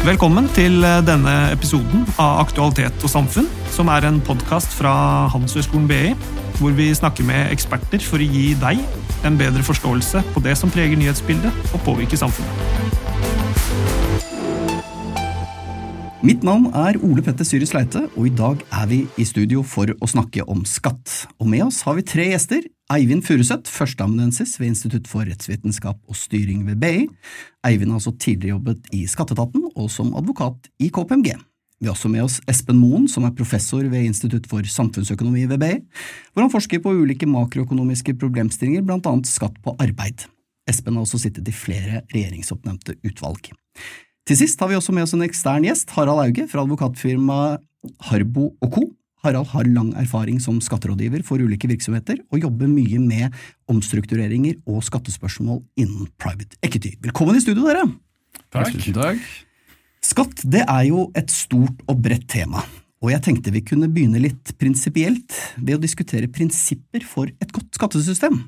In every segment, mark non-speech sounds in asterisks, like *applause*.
Velkommen til eh, denne episoden av Aktualitet og samfunn, som er en podkast fra Handelshøyskolen BI, hvor vi snakker med eksperter for å gi deg en bedre forståelse på det som preger nyhetsbildet og påvirker samfunnet. Mitt navn er Ole Petter Syris Sleite, og i dag er vi i studio for å snakke om skatt. Og med oss har vi tre gjester. Eivind Furuseth, førsteamanuensis ved Institutt for rettsvitenskap og styring ved BI. Eivind har altså tidligere jobbet i Skatteetaten og som advokat i KPMG. Vi har også med oss Espen Moen, som er professor ved Institutt for samfunnsøkonomi ved BI, hvor han forsker på ulike makroøkonomiske problemstillinger, blant annet skatt på arbeid. Espen har også sittet i flere regjeringsoppnevnte utvalg. Til sist har vi også med oss en ekstern gjest, Harald Auge fra advokatfirmaet Harbo Co. Harald har lang erfaring som skatterådgiver for ulike virksomheter, og jobber mye med omstruktureringer og skattespørsmål innen private equity. Velkommen i studio, dere! Takk. Takk. Skatt det er jo et stort og bredt tema, og jeg tenkte vi kunne begynne litt prinsipielt ved å diskutere prinsipper for et godt skattesystem.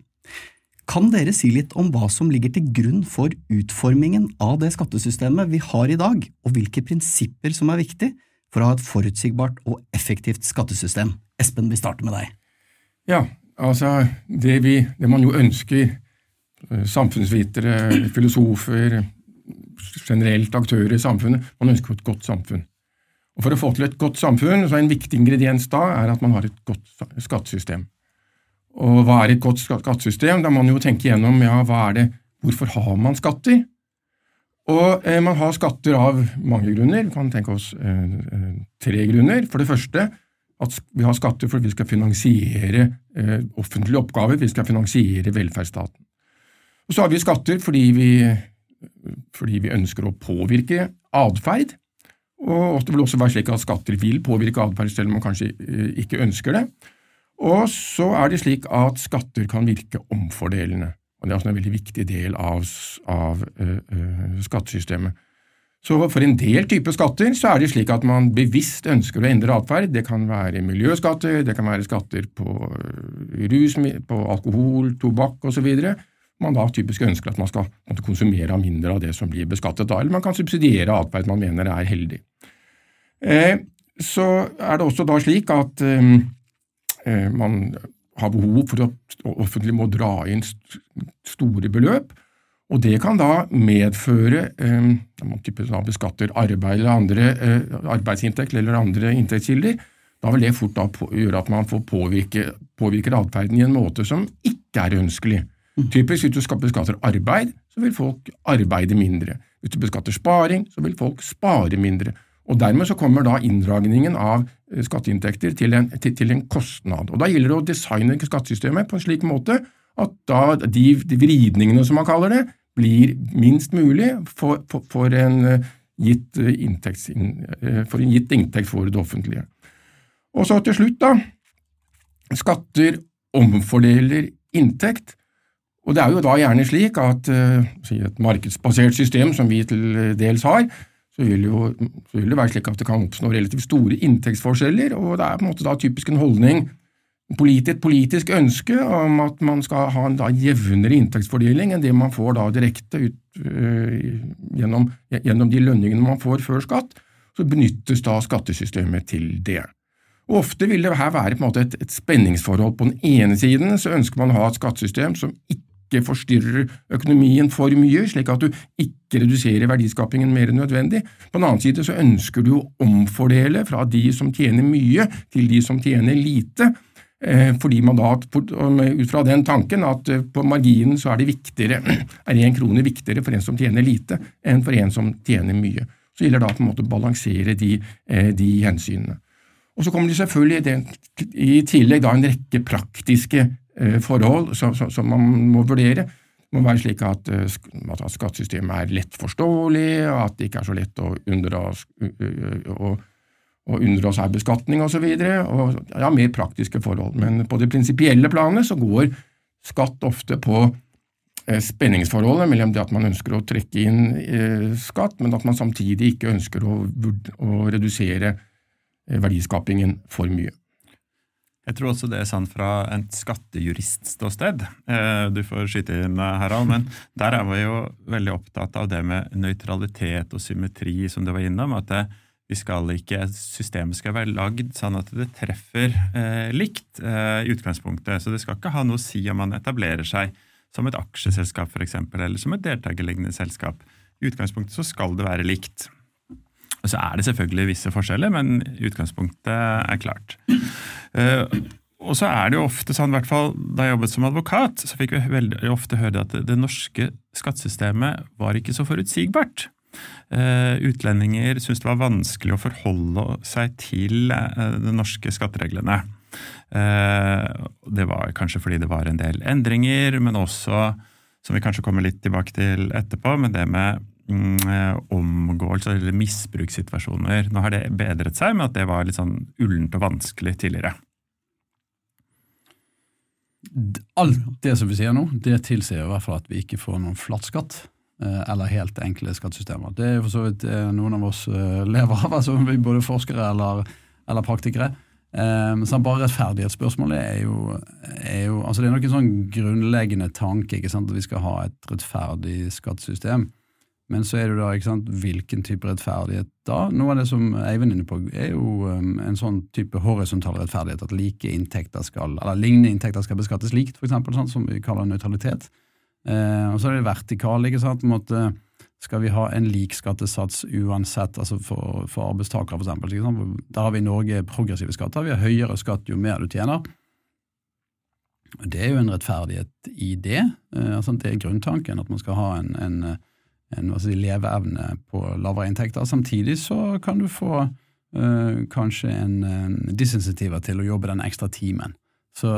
Kan dere si litt om hva som ligger til grunn for utformingen av det skattesystemet vi har i dag, og hvilke prinsipper som er viktig for å ha et forutsigbart og effektivt skattesystem? Espen, vi starter med deg. Ja, altså det, vi, det man jo ønsker, eh, samfunnsvitere, filosofer, generelt aktører i samfunnet, man ønsker et godt samfunn. Og For å få til et godt samfunn, så er en viktig ingrediens da er at man har et godt skattesystem. Og hva er et godt skattesystem? Da må man jo tenke gjennom ja, hva er det, hvorfor har man skatter? Og eh, Man har skatter av mange grunner. Vi kan tenke oss eh, eh, tre grunner. For det første at vi har skatter fordi vi skal finansiere eh, offentlige oppgaver, vi skal finansiere velferdsstaten. Og Så har vi skatter fordi vi, fordi vi ønsker å påvirke atferd. Og det vil også være slik at skatter vil påvirke atferd selv om man kanskje eh, ikke ønsker det. Og så er det slik at skatter kan virke omfordelende, og det er også en veldig viktig del av, av uh, uh, skattesystemet. Så for en del typer skatter så er det slik at man bevisst ønsker å endre atferd. Det kan være miljøskatter, det kan være skatter på rus, på alkohol, tobakk osv. Man da typisk ønsker at man skal konsumere mindre av det som blir beskattet da, eller man kan subsidiere atferd man mener er heldig. Eh, så er det også da slik at Eh, man har behov for at offentlig må dra inn store beløp. Og det kan da medføre, eh, når man da beskatter arbeid eller andre eh, arbeidsinntekt eller andre inntektskilder, da vil det fort gjøre at man får påvirke, påvirker atferden i en måte som ikke er ønskelig. Mm. Typisk hvis du beskatter arbeid, så vil folk arbeide mindre. Hvis du beskatter sparing, så vil folk spare mindre. Og Dermed så kommer da inndragningen av eh, skatteinntekter til en, til, til en, kostnad. Og Da gjelder det å designe skattesystemet på en slik måte at da de, de vridningene, som man kaller det, blir minst mulig for, for, for, en, eh, gitt inntekts, inntekt, for en gitt inntekt for det offentlige. Og så til slutt, da. Skatter omfordeler inntekt. Og det er jo da gjerne slik at et markedsbasert system, som vi til dels har, så vil, jo, så vil, det være slik at det kan oppstå relativt store inntektsforskjeller, og det er på en måte da typisk en holdning, et politisk ønske om at man skal ha en da jevnere inntektsfordeling enn det man får da direkte ut, øh, gjennom, gjennom, de lønningene man får før skatt, så benyttes da skattesystemet til det. Og Ofte vil det her være på en måte et, et spenningsforhold. På den ene siden så ønsker man å ha et skattesystem som ikke ikke forstyrrer økonomien for mye, slik at du ikke reduserer verdiskapingen mer enn nødvendig. På den annen side så ønsker du å omfordele fra de som tjener mye, til de som tjener lite. Eh, fordi man da, ut fra den tanken at eh, på marginen så er det viktigere, *clears throat* er én krone viktigere for en som tjener lite, enn for en som tjener mye. Så gjelder det da på en måte å balansere de, eh, de hensynene. Og så kommer det selvfølgelig i tillegg da en rekke praktiske forhold som man må vurdere. Det må være slik at, eh, at skattesystemet er lett forståelig, at det ikke er så lett å unndra unndra seg beskatning osv. Ja, mer praktiske forhold. Men på det prinsipielle planet så går skatt ofte på eh, spenningsforholdet mellom det at man ønsker å trekke inn skatt, men at man samtidig ikke ønsker å, å redusere verdiskapingen for mye. Jeg tror også det er sant fra et skattejuristståsted. Eh, du får skyte inn, Harald, men der er vi jo veldig opptatt av det med nøytralitet og symmetri, som du var innom. At det, vi skal ikke, systemet skal være lagd sånn at det treffer eh, likt eh, i utgangspunktet. Så det skal ikke ha noe å si om man etablerer seg som et aksjeselskap for eksempel, eller som et deltakerlignende selskap. I utgangspunktet så skal det være likt. Og Så er det selvfølgelig visse forskjeller, men utgangspunktet er klart. Uh, og så er det jo ofte sånn, i hvert fall Da jeg jobbet som advokat, så fikk vi veldig ofte høre at det, norske skattesystemet var ikke så forutsigbart. Uh, utlendinger syntes det var vanskelig å forholde seg til uh, de norske skattereglene. det var kanskje fordi det var en del endringer, men også, som vi kanskje kommer litt tilbake til etterpå, med det med omgåelser eller misbrukssituasjoner. Nå har det bedret seg, med at det var litt sånn ullent og vanskelig tidligere. Alt det som vi sier nå, det tilsier i hvert fall at vi ikke får noen flatt skatt. Eh, eller helt enkle skattesystemer. Det er jo for så vidt eh, noen av oss eh, lever av, *laughs* altså vi både forskere eller, eller praktikere. Så bare rettferdighetsspørsmålet er jo, er jo altså Det er nok en sånn grunnleggende tanke ikke sant, at vi skal ha et rettferdig skattesystem. Men så er det da ikke sant, hvilken type rettferdighet da? Noe av det som Eivind er inne på, er jo um, en sånn type horisontal rettferdighet. At like inntekter skal, eller lignende inntekter skal beskattes likt, for eksempel, sånn, som vi kaller nøytralitet. Eh, og så er det vertikal. ikke sant, måte, Skal vi ha en lik skattesats uansett, altså for, for arbeidstakere for eksempel, ikke sant? Da har vi i Norge progressive skatter. Vi har høyere skatt jo mer du tjener. Det er jo en rettferdighet i det. Eh, altså, det er grunntanken, at man skal ha en, en en si, leveevne på lavere inntekter. Samtidig så kan du få uh, kanskje en, en disincentiver til å jobbe den ekstra timen. Så,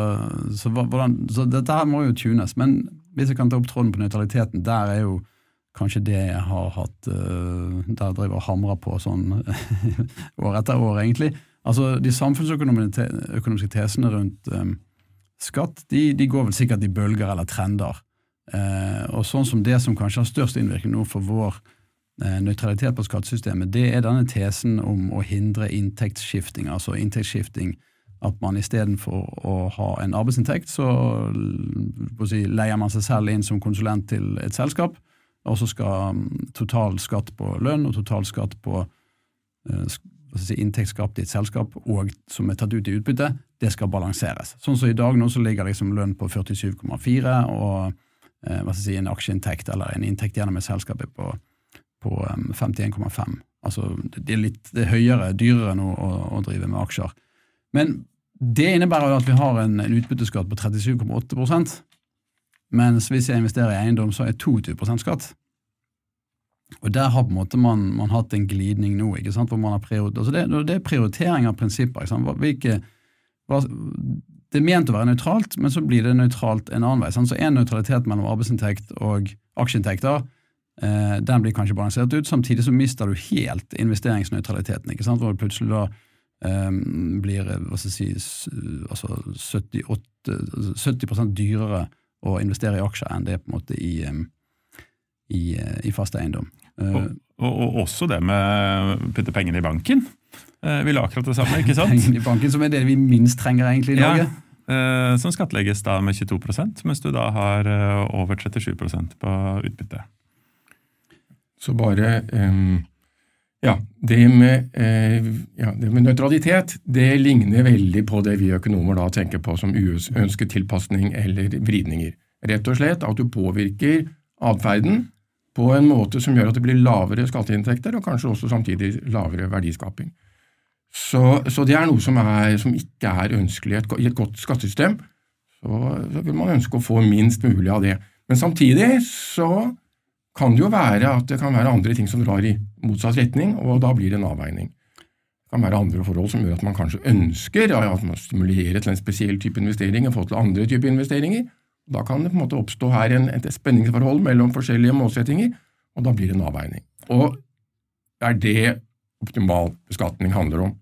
så, hvordan, så, dette her må jo tunes. Men hvis jeg kan ta opp tråden på nøytraliteten, der er jo kanskje det jeg har hatt uh, Der jeg driver og hamrer på sånn *laughs* år etter år, egentlig. Altså, De samfunnsøkonomiske tesene rundt um, skatt de, de, går vel sikkert i bølger eller trender. Eh, og sånn som Det som kanskje har størst innvirkning nå for vår eh, nøytralitet på skattesystemet, det er denne tesen om å hindre inntektsskifting. Altså inntektsskifting at man istedenfor å ha en arbeidsinntekt, så si, leier man seg selv inn som konsulent til et selskap, og så skal um, total skatt på lønn og total skatt på eh, si, inntekt skapt i et selskap og som er tatt ut i utbytte, det skal balanseres. Sånn som i dag nå så ligger liksom lønn på 47,4 og Eh, hva skal jeg si, en aksjeinntekt eller en inntekt gjennom et selskap på, på 51,5. Altså det er litt det er høyere, dyrere nå å, å, drive med aksjer. Men det innebærer jo at vi har en, en utbytteskatt på 37,8% mens hvis jeg investerer i eiendom, så er 22% skatt. Og Der har på en måte man, man hatt en glidning nå. ikke sant, hvor man har altså det, det, er prioritering av prinsipper. ikke sant, Hvilke, det er ment å være nøytralt, men så blir det nøytralt en annen vei. Sant? Så en nøytralitet mellom arbeidsinntekt og aksjeinntekter eh, den blir kanskje balansert ut. Samtidig så mister du helt investeringsnøytraliteten. ikke sant? Hvor det plutselig da eh, blir hva skal jeg si, altså 78, 70% dyrere å investere i aksjer enn det på en måte i, i, i fast eiendom. Og, og, og, også det med å putte pengene i banken. Eh, vil akkurat det samme, ikke sant? Pengene *laughs* i banken, Som er det vi minst trenger egentlig i Norge. Ja. Eh, som skattlegges da med 22 mens du da har eh, over 37 på utbytte. Så bare Ja, det med, ja, det med, nøytralitet det ligner veldig på det vi økonomer da tenker på som uønsket tilpasning eller vridninger. Rett og slett at du påvirker atferden på en måte som gjør at det blir lavere skatteinntekter, og kanskje også samtidig lavere verdiskaping. Så, så, det er noe som, er, som ikke er ønskelig i et godt skattesystem. Så, så, vil man ønske å få minst mulig av det. Men samtidig så kan det jo være at det kan være andre ting som drar i motsatt retning, og da blir det en avveining. Det kan være andre forhold som gjør at man kanskje ønsker at man stimulerer til en spesiell type investering og får til andre typer investeringer. Da kan det på en måte oppstå her en, et spenningsforhold mellom forskjellige målsettinger, og da blir det en avveining. Og det er det optimal beskatning handler om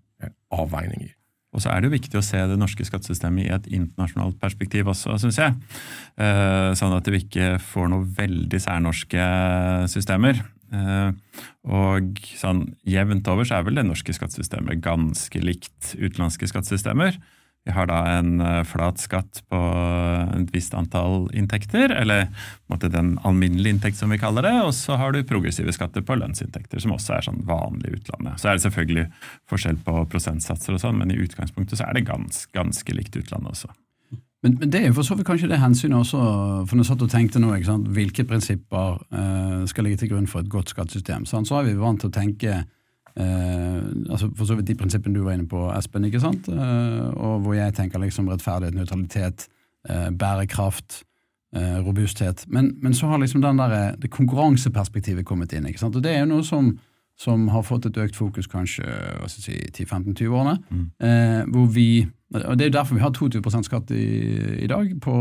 avveininger. Og så er det jo viktig å se det norske skattesystemet i et internasjonalt perspektiv også, syns jeg. Eh, sånn at vi ikke får noen veldig særnorske systemer. Eh, og sånn jevnt over så er vel det norske skattesystemet ganske likt utenlandske skattesystemer. Vi har da en eh, flat skatt på et visst antall inntekter, eller den alminnelige inntekt som vi kaller det, og så har du progressive skatter på lønnsinntekter, som også er sånn vanlig i utlandet. Så er det selvfølgelig forskjell på prosentsatser og sånn, men i utgangspunktet så er det gans, ganske likt utlandet også. Men, men, det er jo for så vidt kanskje det hensynet også, for når jeg satt og tenkte nå, hvilke prinsipper eh, skal ligge til grunn for et godt skattesystem. Så er vi vant til å tenke altså for så vidt de prinsippene du var inne på, Espen, ikke sant? Eh, og hvor jeg tenker liksom rettferdighet, nøytralitet, eh, bærekraft, eh, robusthet. Men, men, så har liksom den der, eh, det konkurranseperspektivet kommet inn. ikke sant? Og det er jo noe som som har fått et økt fokus kanskje si, 10-15-20 årene. Mm. Eh, hvor vi, og Det er jo derfor vi har 22% skatt i, i, dag på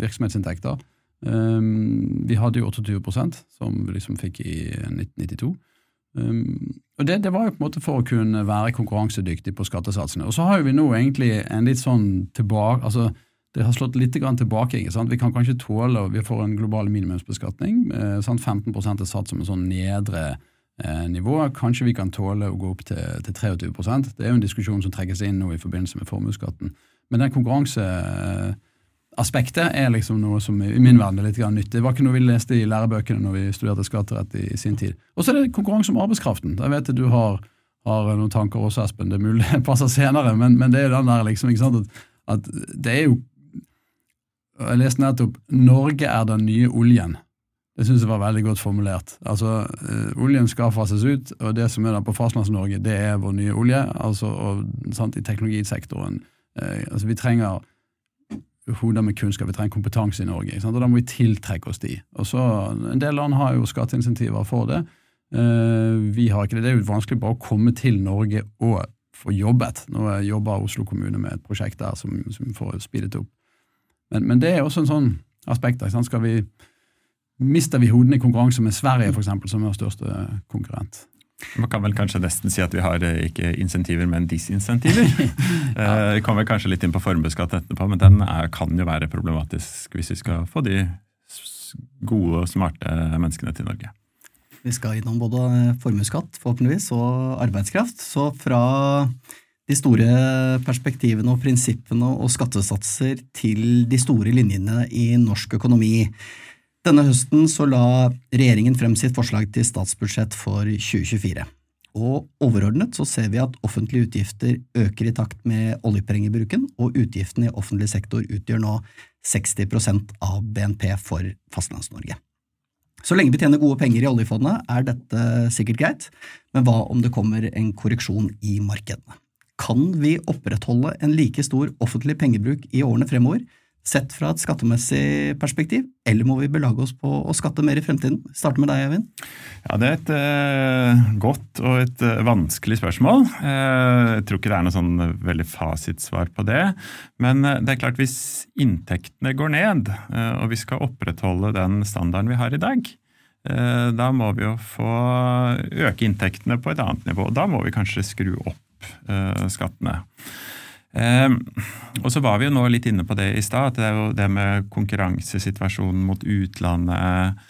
virksomhetsinntekter. Um, vi hadde jo 28% som vi liksom fikk i 1992. Um, og det, det, var jo på en måte for å kunne være konkurransedyktig på skattesatsene. Og så har jo vi nå egentlig en litt sånn tilbake altså det har slått litt tilbake. ikke sant? Vi kan kanskje tåle Vi får en global minimumsbeskatning. Eh, 15 er satt som en sånn nedre Eh, nivå. Kanskje vi kan tåle å gå opp til, til 23% Det er jo en diskusjon som trekkes inn nå i forbindelse med formuesskatten. Men den konkurranseaspektet er liksom noe som i min verden er litt nytt. Det var ikke noe vi leste i lærebøkene når vi studerte skatterett i, i sin tid. Og så er det konkurranse om arbeidskraften. Jeg vet at du har, har noen tanker også, Espen. Det er mulig *laughs* det passer senere, men, men, det er den der liksom, ikke sant, at, at det er jo Jeg leste nettopp 'Norge er den nye oljen'. Det syns jeg var veldig godt formulert. Altså, øh, Oljen skal fases ut, og det som er der på Fastlands-Norge, det er vår nye olje. altså og, sant, I teknologisektoren. Øh, altså Vi trenger hoder med kunnskap, vi trenger kompetanse i Norge. Og Da må vi tiltrekke oss de. Og så, En del land har jo skatteinsentiver for det. Uh, vi har ikke det. Det er jo vanskelig bare å komme til Norge og få jobbet. Nå jobber Oslo kommune med et prosjekt der som, som får speedet opp. Men, men, det er også en sånn aspekt. Skal vi mister vi hodene i konkurranse med Sverige, eksempel, som er vår største konkurrent. Man kan vel kanskje nesten si at vi har eh, ikke insentiver, men disinsentiver. *laughs* Eh, vi kommer kanskje litt inn på formuesskatt etterpå, men den er, kan jo være problematisk hvis vi skal få de gode og smarte menneskene til Norge. Vi skal innom både formuesskatt, forhåpentligvis, og arbeidskraft. Så fra de store perspektivene og prinsippene og skattesatser til de store linjene i norsk økonomi. Denne høsten så la regjeringen frem sitt forslag til statsbudsjett for 2024. Og overordnet så ser vi at offentlige utgifter øker i takt med oljepengebruken, og utgiftene i offentlig sektor utgjør nå 60% av BNP for Fastlands-Norge. Så lenge vi tjener gode penger i oljefondet, er dette sikkert greit, men hva om det kommer en korreksjon i markedene? Kan vi opprettholde en like stor offentlig pengebruk i årene fremover, sett fra et skattemessig perspektiv, eller må vi belage oss på å skatte mer i fremtiden? Starte med deg, Eivind. Ja, Det er et eh, godt og et eh, vanskelig spørsmål. Eh, jeg tror ikke det er noe sånn veldig fasitsvar på det. Men eh, det er klart hvis inntektene går ned, eh, og vi skal opprettholde den standarden vi har i dag, eh, da må vi jo få øke inntektene på et annet nivå. Da må vi kanskje skru opp skattene. Eh, og så var vi jo nå litt inne på det i stad, at det, er jo det med konkurransesituasjonen mot utlandet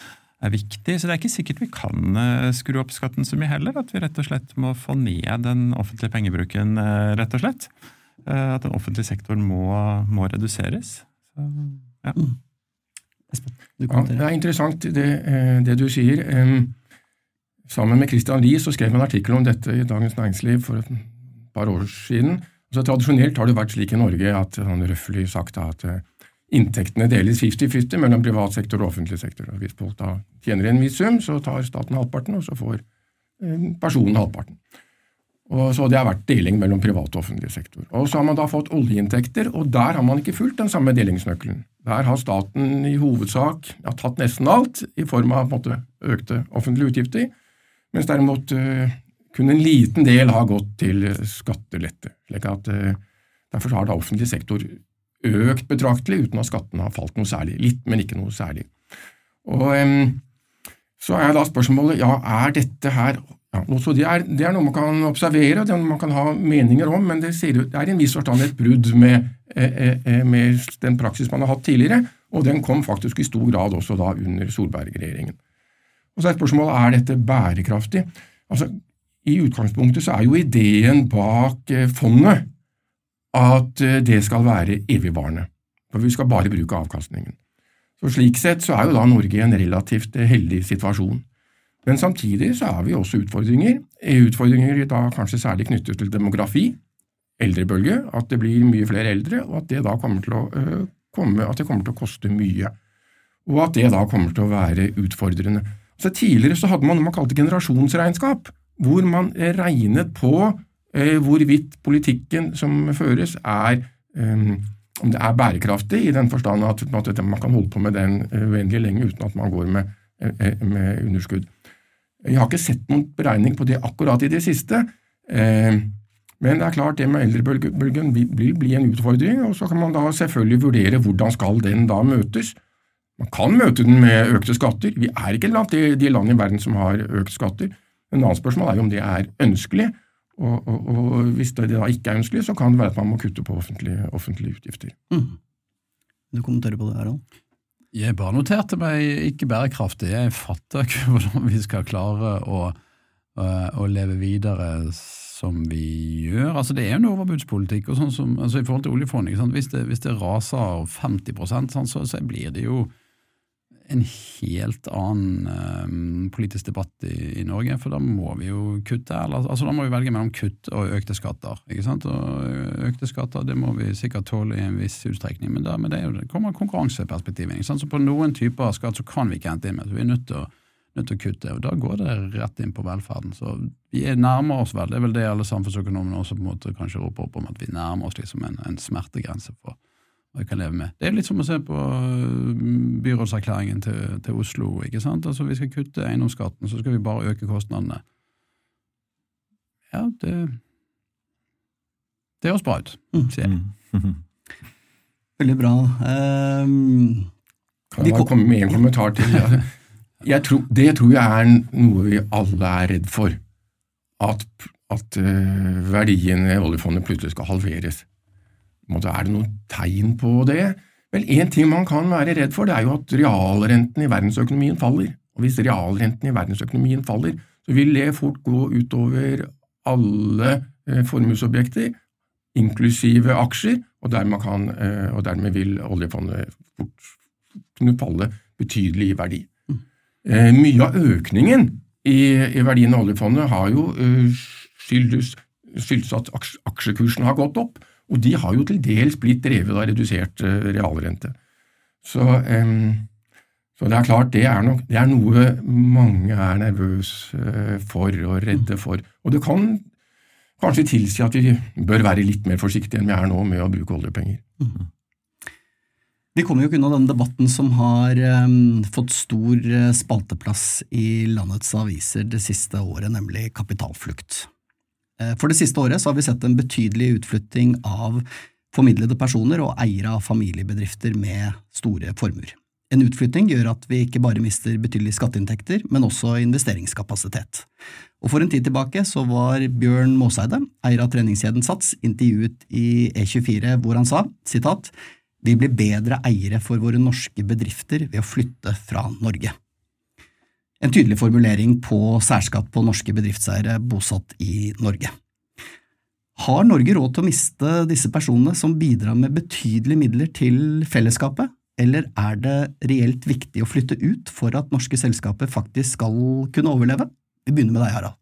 er viktig. Så det er ikke sikkert vi kan eh, skru opp skatten så mye heller. At vi rett og slett må få ned den offentlige pengebruken, eh, rett og slett. Eh, at den offentlige sektoren må, må reduseres. Så, ja. Mm. ja. det er interessant det, det du sier. Sammen med Christian Lie så skrev jeg en artikkel om dette i Dagens Næringsliv for et par år siden. Så Tradisjonelt har det vært slik i Norge at sånn røffelig sagt at eh, inntektene deles 50-50 mellom privat sektor og offentlig sektor. Hvis folk da tjener en viss sum, så tar staten halvparten, og så får eh, personen halvparten. Og så Det har vært deling mellom privat og offentlig sektor. Og Så har man da fått oljeinntekter, og der har man ikke fulgt den samme delingsnøkkelen. Der har staten i hovedsak ja, tatt nesten alt i form av måte, økte offentlige utgifter, mens derimot uh, kun en liten del har gått til skattelette. slik at eh, Derfor har da offentlig sektor økt betraktelig uten at skattene har falt noe særlig. Litt, men ikke noe særlig. Og Så er da spørsmålet ja, er dette her ja, det, er, det, er, noe man kan observere og det er noe man kan ha meninger om, men det, ser, det er i en viss forstand et brudd med, eh, eh, med, den praksis man har hatt tidligere, og den kom faktisk i stor grad også da under Solberg-regjeringen. Og Så er spørsmålet er dette bærekraftig. Altså, i utgangspunktet så er jo ideen bak eh, fondet at eh, det skal være evigvarende. For vi skal bare bruke avkastningen. Så Slik sett så er jo da Norge i en relativt eh, heldig situasjon. Men samtidig så har vi også utfordringer. Utfordringer da kanskje særlig knyttet til demografi, eldrebølge, at det blir mye flere eldre, og at det da kommer til å, komme, det kommer til å koste mye. Og at det da kommer til å være utfordrende. Så Tidligere så hadde man noe man kalte generasjonsregnskap, hvor man regnet på eh, hvorvidt politikken som føres, er eh, om det er bærekraftig, i den forstand at, man kan holde på med den uendelig lenge uten at man går med, med underskudd. Jeg har ikke sett noen beregning på det akkurat i det siste, eh, men det er klart det med eldrebølgen vil bli en utfordring, og så kan man da selvfølgelig vurdere hvordan skal den da møtes. Man kan møte den med økte skatter. Vi er ikke blant de, de land i verden som har økt skatter. En annen spørsmål er jo om det er ønskelig, og, og, og, hvis det da ikke er ønskelig, så kan det være at man må kutte på offentlige, offentlige utgifter. Mm. Du kommenterer på det, Harald? Jeg bare noterte meg ikke bærekraftig. Jeg fatter ikke *laughs* hvordan vi skal klare å, å leve videre som vi gjør. Altså Det er jo en overbudspolitikk og sånn som, altså i forhold til oljefondet. Hvis, hvis, det raser 50 sånn, så, så blir det jo en helt annen um, politisk debatt i, i, Norge, for da må vi jo kutte. Eller, altså Da må vi velge mellom kutt og økte skatter. ikke sant? Og Økte skatter det må vi sikkert tåle i en viss utstrekning, men, der, men det, det kommer konkurranseperspektivet. sant? Så På noen typer av skatt så kan vi ikke hente inn med, så vi er nødt til å nødt til å kutte. og Da går det rett inn på velferden. Så vi nærmer oss vel, det er vel det alle samfunnsøkonomene også på en måte kanskje roper opp om, at vi nærmer oss liksom en, en smertegrense for hva jeg kan leve med. Det er litt som å se på mm, byrådserklæringen til, til Oslo. ikke sant? Altså Vi skal kutte eiendomsskatten, så skal vi bare øke kostnadene. Ja, det Det høres bra ut, mm. sier jeg. Mm. *laughs* Veldig bra. Um, kan jeg bare komme med en kommentar til? *laughs* Ja. Tror, det tror jeg er noe vi alle er redd for. At, at uh, verdiene i oljefondet plutselig skal halveres. Er det noen tegn på det? Vel, én ting man kan være redd for, det er jo at realrenten i verdensøkonomien faller. Og hvis realrenten i verdensøkonomien faller, så vil det fort gå utover alle eh, formuesobjekter, inklusive aksjer, og dermed, kan, eh, og dermed, vil oljefondet fort kunne falle betydelig i verdi. Mm. Eh, mye av økningen i, i, verdien av oljefondet har jo skyldes, skyldes at aksjekursen har gått opp, og de har jo til dels blitt drevet av redusert eh, realrente. Så, så, det er klart, det er, nok, det er noe mange er nervøse uh, for og redde for. Og det kan kanskje tilsi at vi bør være litt mer forsiktige enn vi er nå med å bruke oljepenger. Vi kommer jo ikke unna denne debatten som har um, fått stor uh, spalteplass i landets aviser det siste året, nemlig kapitalflukt. Eh, for det siste året har vi sett en betydelig utflytting av formidlede personer og eiere av familiebedrifter med store formuer. En utflytting gjør at vi ikke bare mister betydelige skatteinntekter, men også investeringskapasitet. Og For en tid tilbake så var Bjørn Måseide, eier av treningskjeden Sats, intervjuet i E24 hvor han sa sitat, vi blir bedre eiere for våre norske bedrifter ved å flytte fra Norge en tydelig formulering på særskatt på norske bedriftseiere bosatt i Norge. Har Norge råd til å miste disse personene som bidrar med betydelige midler til fellesskapet, eller er det reelt viktig å flytte ut for at norske selskaper faktisk skal kunne overleve? Vi begynner med deg, Harald.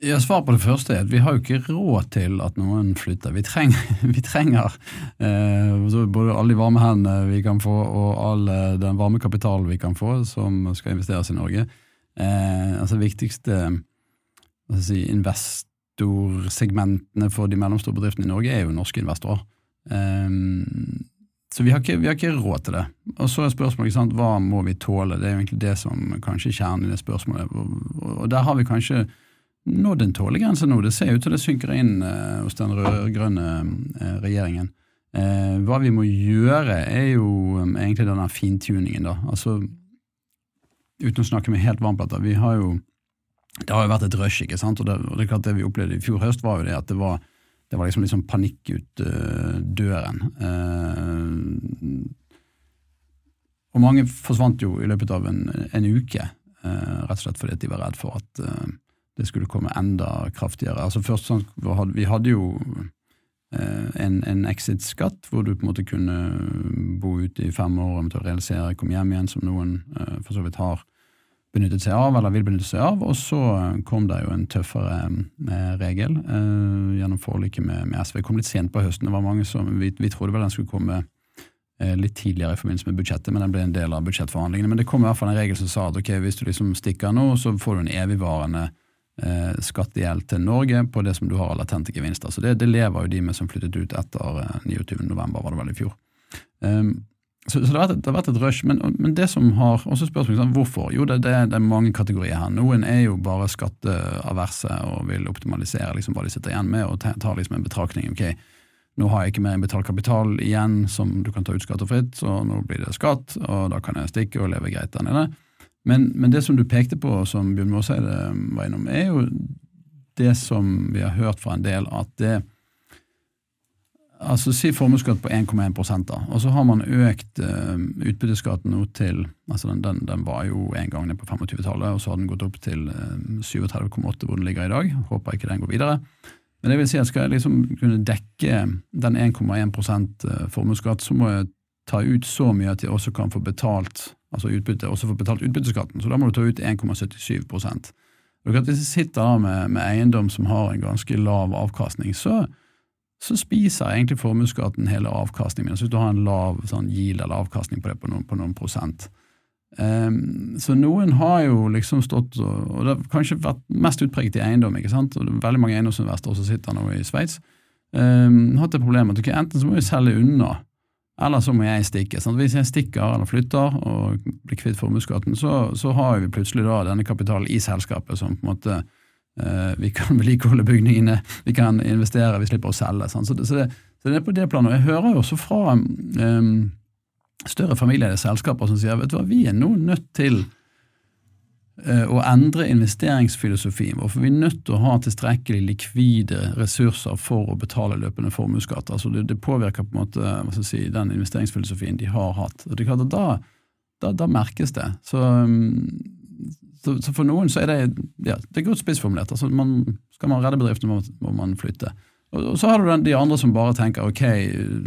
Ja, Svaret på det første er at vi har jo ikke råd til at noen flytter. Vi trenger, *laughs* vi trenger eh, både alle de varme hendene vi kan få, og all eh, den varme kapitalen vi kan få, som skal investeres i Norge. Eh, altså viktigste si, investorsegmentene for de mellomstore bedriftene i Norge er jo norske investorer. Eh, så vi har, ikke, vi har, ikke, råd til det. Og så er spørsmålet sant, hva må vi tåle? Det er jo egentlig det som kanskje er kjernen i det spørsmålet. Og, der har vi kanskje nådd en tålegrense nå. Det ser ut til det synker inn eh, hos den rød-grønne eh, regjeringen. Eh, hva vi må gjøre, er jo um, egentlig denne fintuningen, da. Altså, uten å snakke med helt varmplata, vi har jo Det har jo vært et rush, ikke sant. Og det, og det er klart det vi opplevde i fjor høst, var jo det at det var, det var liksom, liksom panikk ut uh, døren. Uh, og mange forsvant jo i løpet av en, en uke, uh, rett og slett fordi de var redd for at det skulle komme enda kraftigere. Altså først sånn, Vi hadde jo en, en exit-skatt, hvor du på en måte kunne bo ute i fem år og realisere, komme hjem igjen, som noen for så vidt har benyttet seg av, eller vil benytte seg av. Og så kom det jo en tøffere regel gjennom forliket med, med, SV. Det kom litt sent på høsten. det var mange som, Vi, vi trodde vel den skulle komme litt tidligere i forbindelse med budsjettet, men den ble en del av budsjettforhandlingene. Men det kom i hvert fall en regel som sa at ok, hvis du liksom stikker nå, så får du en evigvarende eh, skattegjeld til Norge på det som du har av latente gevinster. Så det, det, lever jo de med som flyttet ut etter eh, 29.11, var det vel i fjor. Um, så, så det, har vært, det, har vært, et rush. Men, men det som har også spørsmålet hvorfor? Jo, det, det, er mange kategorier her. Noen er jo bare skatteaverse og vil optimalisere liksom, hva de sitter igjen med, og tar liksom en betraktning. ok, nå har jeg ikke mer betalt kapital igjen som du kan ta ut skattefritt, så nå blir det skatt, og da kan jeg stikke og leve greit der nede. Men, men, det som du pekte på, som Bjørn Måseide var innom, er jo det som vi har hørt fra en del, at det Altså Si formuesskatt på 1,1 da, og så har man økt uh, utbytteskatten nå til altså den, den, den, var jo en gang ned på 25-tallet, og så har den gått opp til uh, 37,8 hvor den ligger i dag. Håper ikke den går videre. Men det vil si at skal jeg liksom kunne dekke den 1,1 eh, formuesskatt, så må jeg ta ut så mye at jeg også kan få betalt altså utbytte, også får betalt utbytteskatten. Så da må du ta ut 1,77% Hvis jeg sitter da med, med, eiendom som har en ganske lav avkastning, så, så spiser egentlig formuesskatten hele avkastningen min. Så hvis du har en lav sånn yield eller avkastning på det på noen, på noen prosent. Um, så noen har jo liksom stått og, og det har kanskje vært mest utpreget i eiendom. ikke sant? Og det er veldig mange eiendomsinvestorer som sitter nå i Sveits. Um, hatt det problemet at okay, enten så må vi selge unna eller så må jeg stikke. Sant? Hvis jeg stikker eller flytter og blir kvitt formuesskatten, så, så, har vi plutselig da denne kapitalen i selskapet som på en måte eh, Vi kan *laughs* vedlikeholde bygningene, vi kan investere, vi slipper å selge. Så det, så, det, så, det, er på det planet. Jeg hører jo også fra um, større familieeide selskaper som sier vet du hva, vi er nå nødt til å endre investeringsfilosofien vår. For vi er nødt til å ha tilstrekkelig likvide ressurser for å betale løpende formuesskatt. Altså det, det, påvirker på en måte si, den investeringsfilosofien de har hatt. Og det er klart at Da, da, da merkes det. Så, mm, så, så, for noen så er det ja, det er godt spissformulert. Altså man, skal man redde bedriften, må, må man flytte. Og, så har du den, de andre som bare tenker ok,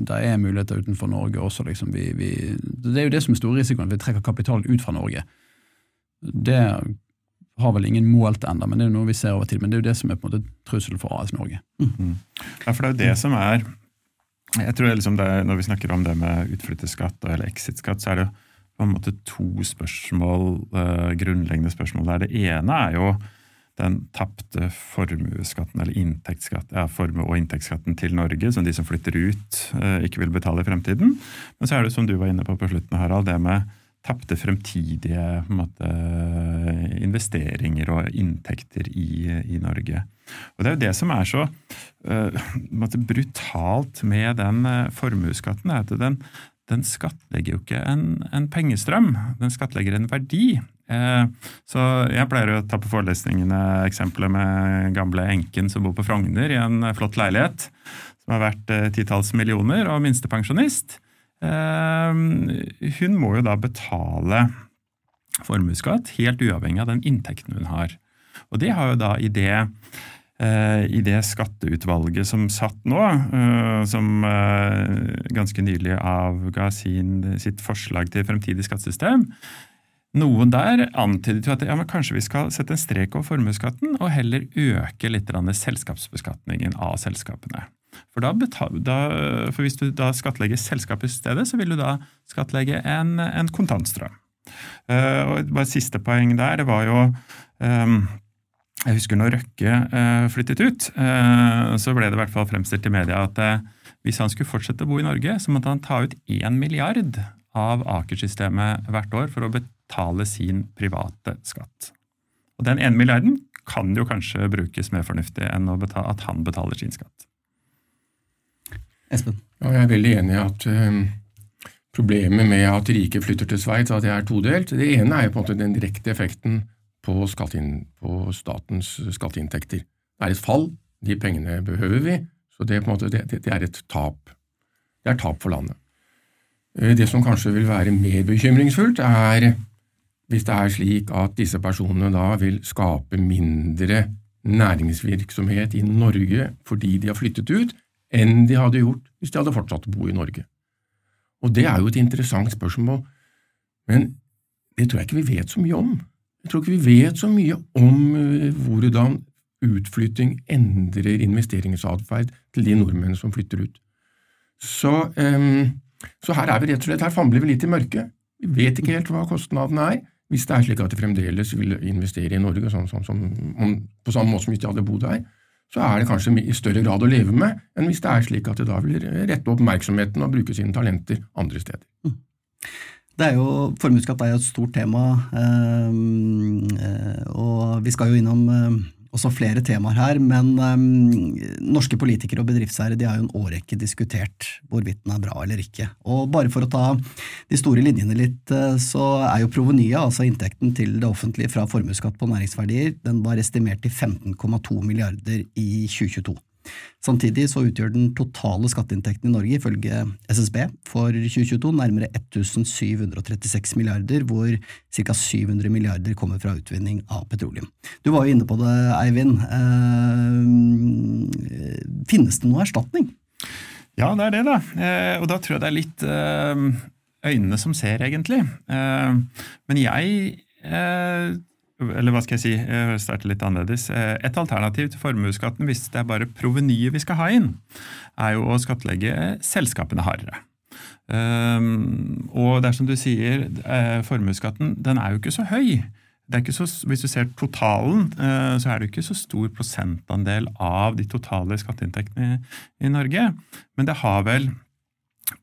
det er muligheter utenfor Norge også. Liksom. Vi, vi, det er jo det som er store risikoen, vi trekker kapital ut fra Norge. Det har vel ingen målt ennå, men det er jo noe vi ser over tid. Men det er jo det som er på en måte trusselen for AS Norge. Mm. Ja, for det er jo det som er jeg tror liksom det, Når vi snakker om det med utflytteskatt eller exit-skatt, så er det jo på en måte to spørsmål, uh, grunnleggende spørsmål der. Det ene er jo den tapte formuesskatten, eller inntektsskatt, ja, formue- og inntektsskatten til Norge, som de som flytter ut, uh, ikke vil betale i fremtiden. Men så er det, som du var inne på på slutten, Harald, det med tapte fremtidige måte, investeringer og inntekter i, i, Norge. Og Det er jo det som er så uh, måte, brutalt med den uh, formuesskatten, er at den, den skattlegger jo ikke en, en, pengestrøm, den skattlegger en verdi. Uh, så Jeg pleier å ta på forelesningene eksempelet med gamle enken som bor på Frogner i en flott leilighet som har vært titalls millioner, og minstepensjonist. Ehm, hun må jo da betale formuesskatt helt uavhengig av den inntekten hun har. Og det har jo da i det, eh, i det skatteutvalget som satt nå, eh, som eh, ganske nylig avga sin, sitt forslag til fremtidig skattesystem, noen der antydet jo at ja, kanskje vi skal sette en strek over formuesskatten og heller øke litt selskapsbeskatningen av selskapene. For, da betal, da, for hvis du da skattlegger selskapet i stedet, så vil du da skattlegge en, en kontantstrøm. Uh, og bare Siste poeng der det var jo um, Jeg husker når Røkke uh, flyttet ut, uh, så ble det i hvert fall fremstilt i media at hvis han skulle fortsette å bo i Norge, så måtte han ta ut én milliard av Aker-systemet hvert år for å betale sin private skatt. Og Den ene milliarden kan jo kanskje brukes mer fornuftig enn at han betaler sin skatt. Espen? Ja, jeg er veldig enig i at um, problemet med at rike flytter til Sveits, at det er todelt. Det ene er på en måte den direkte effekten på, på statens skatteinntekter. Det er et fall, de pengene behøver vi, så det, måte, det, det er et tap. Det er tap for landet. Eh, det som kanskje vil være mer bekymringsfullt, er hvis det er slik at disse personene da vil skape mindre næringsvirksomhet i Norge fordi de har flyttet ut, enn de hadde gjort hvis de hadde fortsatt å bo i Norge. Og det er jo et interessant spørsmål, men det tror jeg ikke vi vet så mye om. Jeg tror ikke vi vet så mye om eh, hvordan utflytting endrer investeringsatferd til de nordmennene som flytter ut. Så, um, så, her er vi rett og slett, her famler vi litt i mørket. Vi vet ikke helt hva kostnadene er, hvis det er slik at de fremdeles vil investere i Norge sånn, sånn, sånn, på samme måte som hvis de hadde bodd her. Så er det kanskje i større grad å leve med enn hvis det er slik at de da vil rette oppmerksomheten og bruke sine talenter andre steder. Mm. Det er jo, Formuesskatt er jo et stort tema, ehm, eh, og vi skal jo innom eh, også flere temaer her, men um, norske politikere og bedriftseiere har jo en årrekke diskutert hvorvidt den er bra eller ikke. Og bare for å ta de store linjene litt, så er jo provenyet, altså inntekten til det offentlige fra formuesskatt på næringsverdier, den var estimert til 15,2 milliarder i 2022. Samtidig så utgjør den totale skatteinntekten i Norge ifølge SSB for 2022 nærmere 1736 milliarder, hvor ca. 700 milliarder kommer fra utvinning av petroleum. Du var jo inne på det, Eivind. Eh, finnes det noe erstatning? Ja, det er det, da. Eh, og da tror jeg det er litt eh, øynene som ser, egentlig. Men jeg eller hva skal jeg si, jeg starter litt annerledes. Eh, et alternativ til formuesskatten, hvis det er bare provenyet vi skal ha inn, er jo å skattlegge selskapene hardere. Um, og det er som du sier, eh, formuesskatten den er jo ikke så høy. Ikke så, hvis du ser totalen, så er det ikke så stor prosentandel av de totale skatteinntektene i Norge. Men det har vel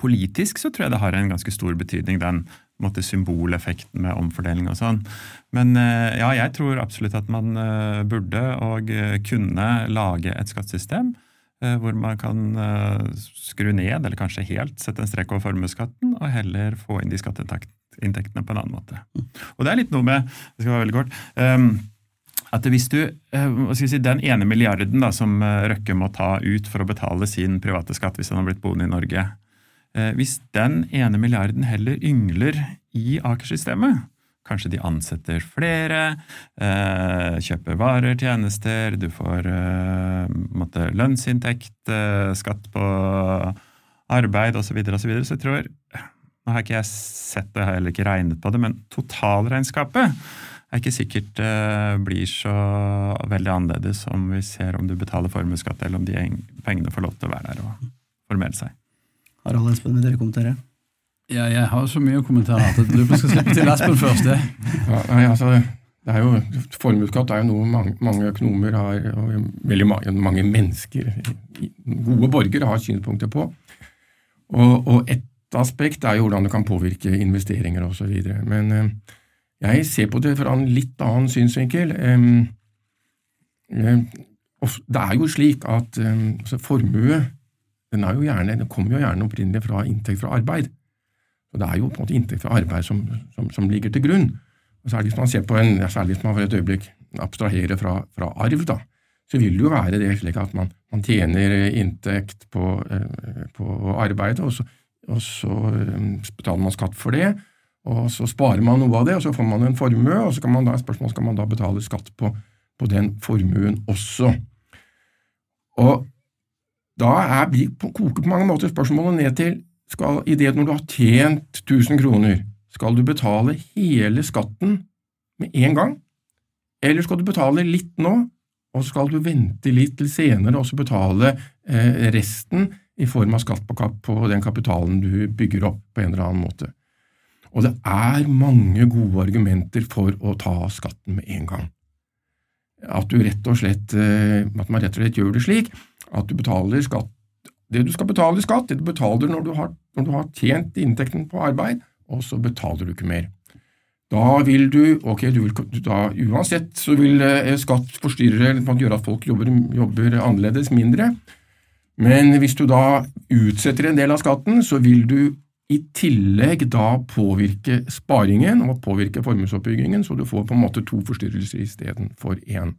Politisk så tror jeg det har en ganske stor betydning, den måte, symboleffekten med omfordeling og sånn. Men eh, ja, jeg tror absolutt at man eh, burde og eh, kunne lage et skattesystem hvor man kan skru ned, eller kanskje helt sette en strek over formuesskatten, og heller få inn de skatteinntektene på en annen måte. Og det er litt noe med det skal være veldig kort, ehm, at hvis du, si, Den ene milliarden da, som Røkke må ta ut for å betale sin private skatt hvis han har blitt boende i Norge, hvis den ene milliarden heller yngler i Aker-systemet, kanskje de ansetter flere, eh, kjøper varer, tjenester, du får eh, måtte, lønnsinntekt, skatt på arbeid osv., så, videre, og så, videre, så jeg tror Nå har ikke jeg sett det, jeg har heller ikke regnet på det, men totalregnskapet er ikke sikkert blir så veldig annerledes om vi ser om du betaler formuesskatt, eller om de pengene får lov til å være der og formere seg. Harald Espen, vil dere kommentere? Ja, jeg har så mye å kommentere at jeg lurer på skal slippe til Espen først. Det. Ja, nei, altså, det er jo, Formuesskatt er jo noe mange, mange økonomer har, og veldig mange, mange, mennesker, gode borgere, har synspunkter på. Og, og et aspekt er jo hvordan det kan påvirke investeringer osv. Men eh, jeg ser på det fra en litt annen synsvinkel. Eh, eh, det er jo slik at altså, formue den, gjerne, den kommer jo gjerne opprinnelig fra inntekt fra arbeid. Så Det er jo på en måte inntekt fra arbeid som, som, som ligger til grunn. Og Særlig hvis man ser på en, særlig hvis man for et øyeblikk abstraherer fra, fra arv, da, så vil det jo være det slik at man, man tjener inntekt på, eh, på arbeidet, og så, og så eh, betaler man skatt for det. Og så sparer man noe av det, og så får man en formue, og så kan man da, spørsmål skal man da betale skatt på, på den formuen også. Og da er, koker på mange måter spørsmålet ned til skal, i det når du har tjent 1000 kroner, skal du betale hele skatten med en gang, eller skal du betale litt nå, og skal du vente litt til senere og så betale eh, resten i form av skatt på, på den kapitalen du bygger opp på en eller annen måte. Og det er mange gode argumenter for å ta skatten med en gang. At, rett slett, eh, at man rett og slett gjør det slik at du betaler skatt Det du skal betale i skatt, det du betaler når du, har, når du har tjent inntekten på arbeid, og så betaler du ikke mer. Da vil du ok, du vil, da, Uansett så vil eh, skatt forstyrre eller gjøre at folk jobber, jobber, annerledes, mindre. Men hvis du da utsetter en del av skatten, så vil du i tillegg da påvirke sparingen og påvirke formuesoppbyggingen, så du får på en måte to forstyrrelser istedenfor én.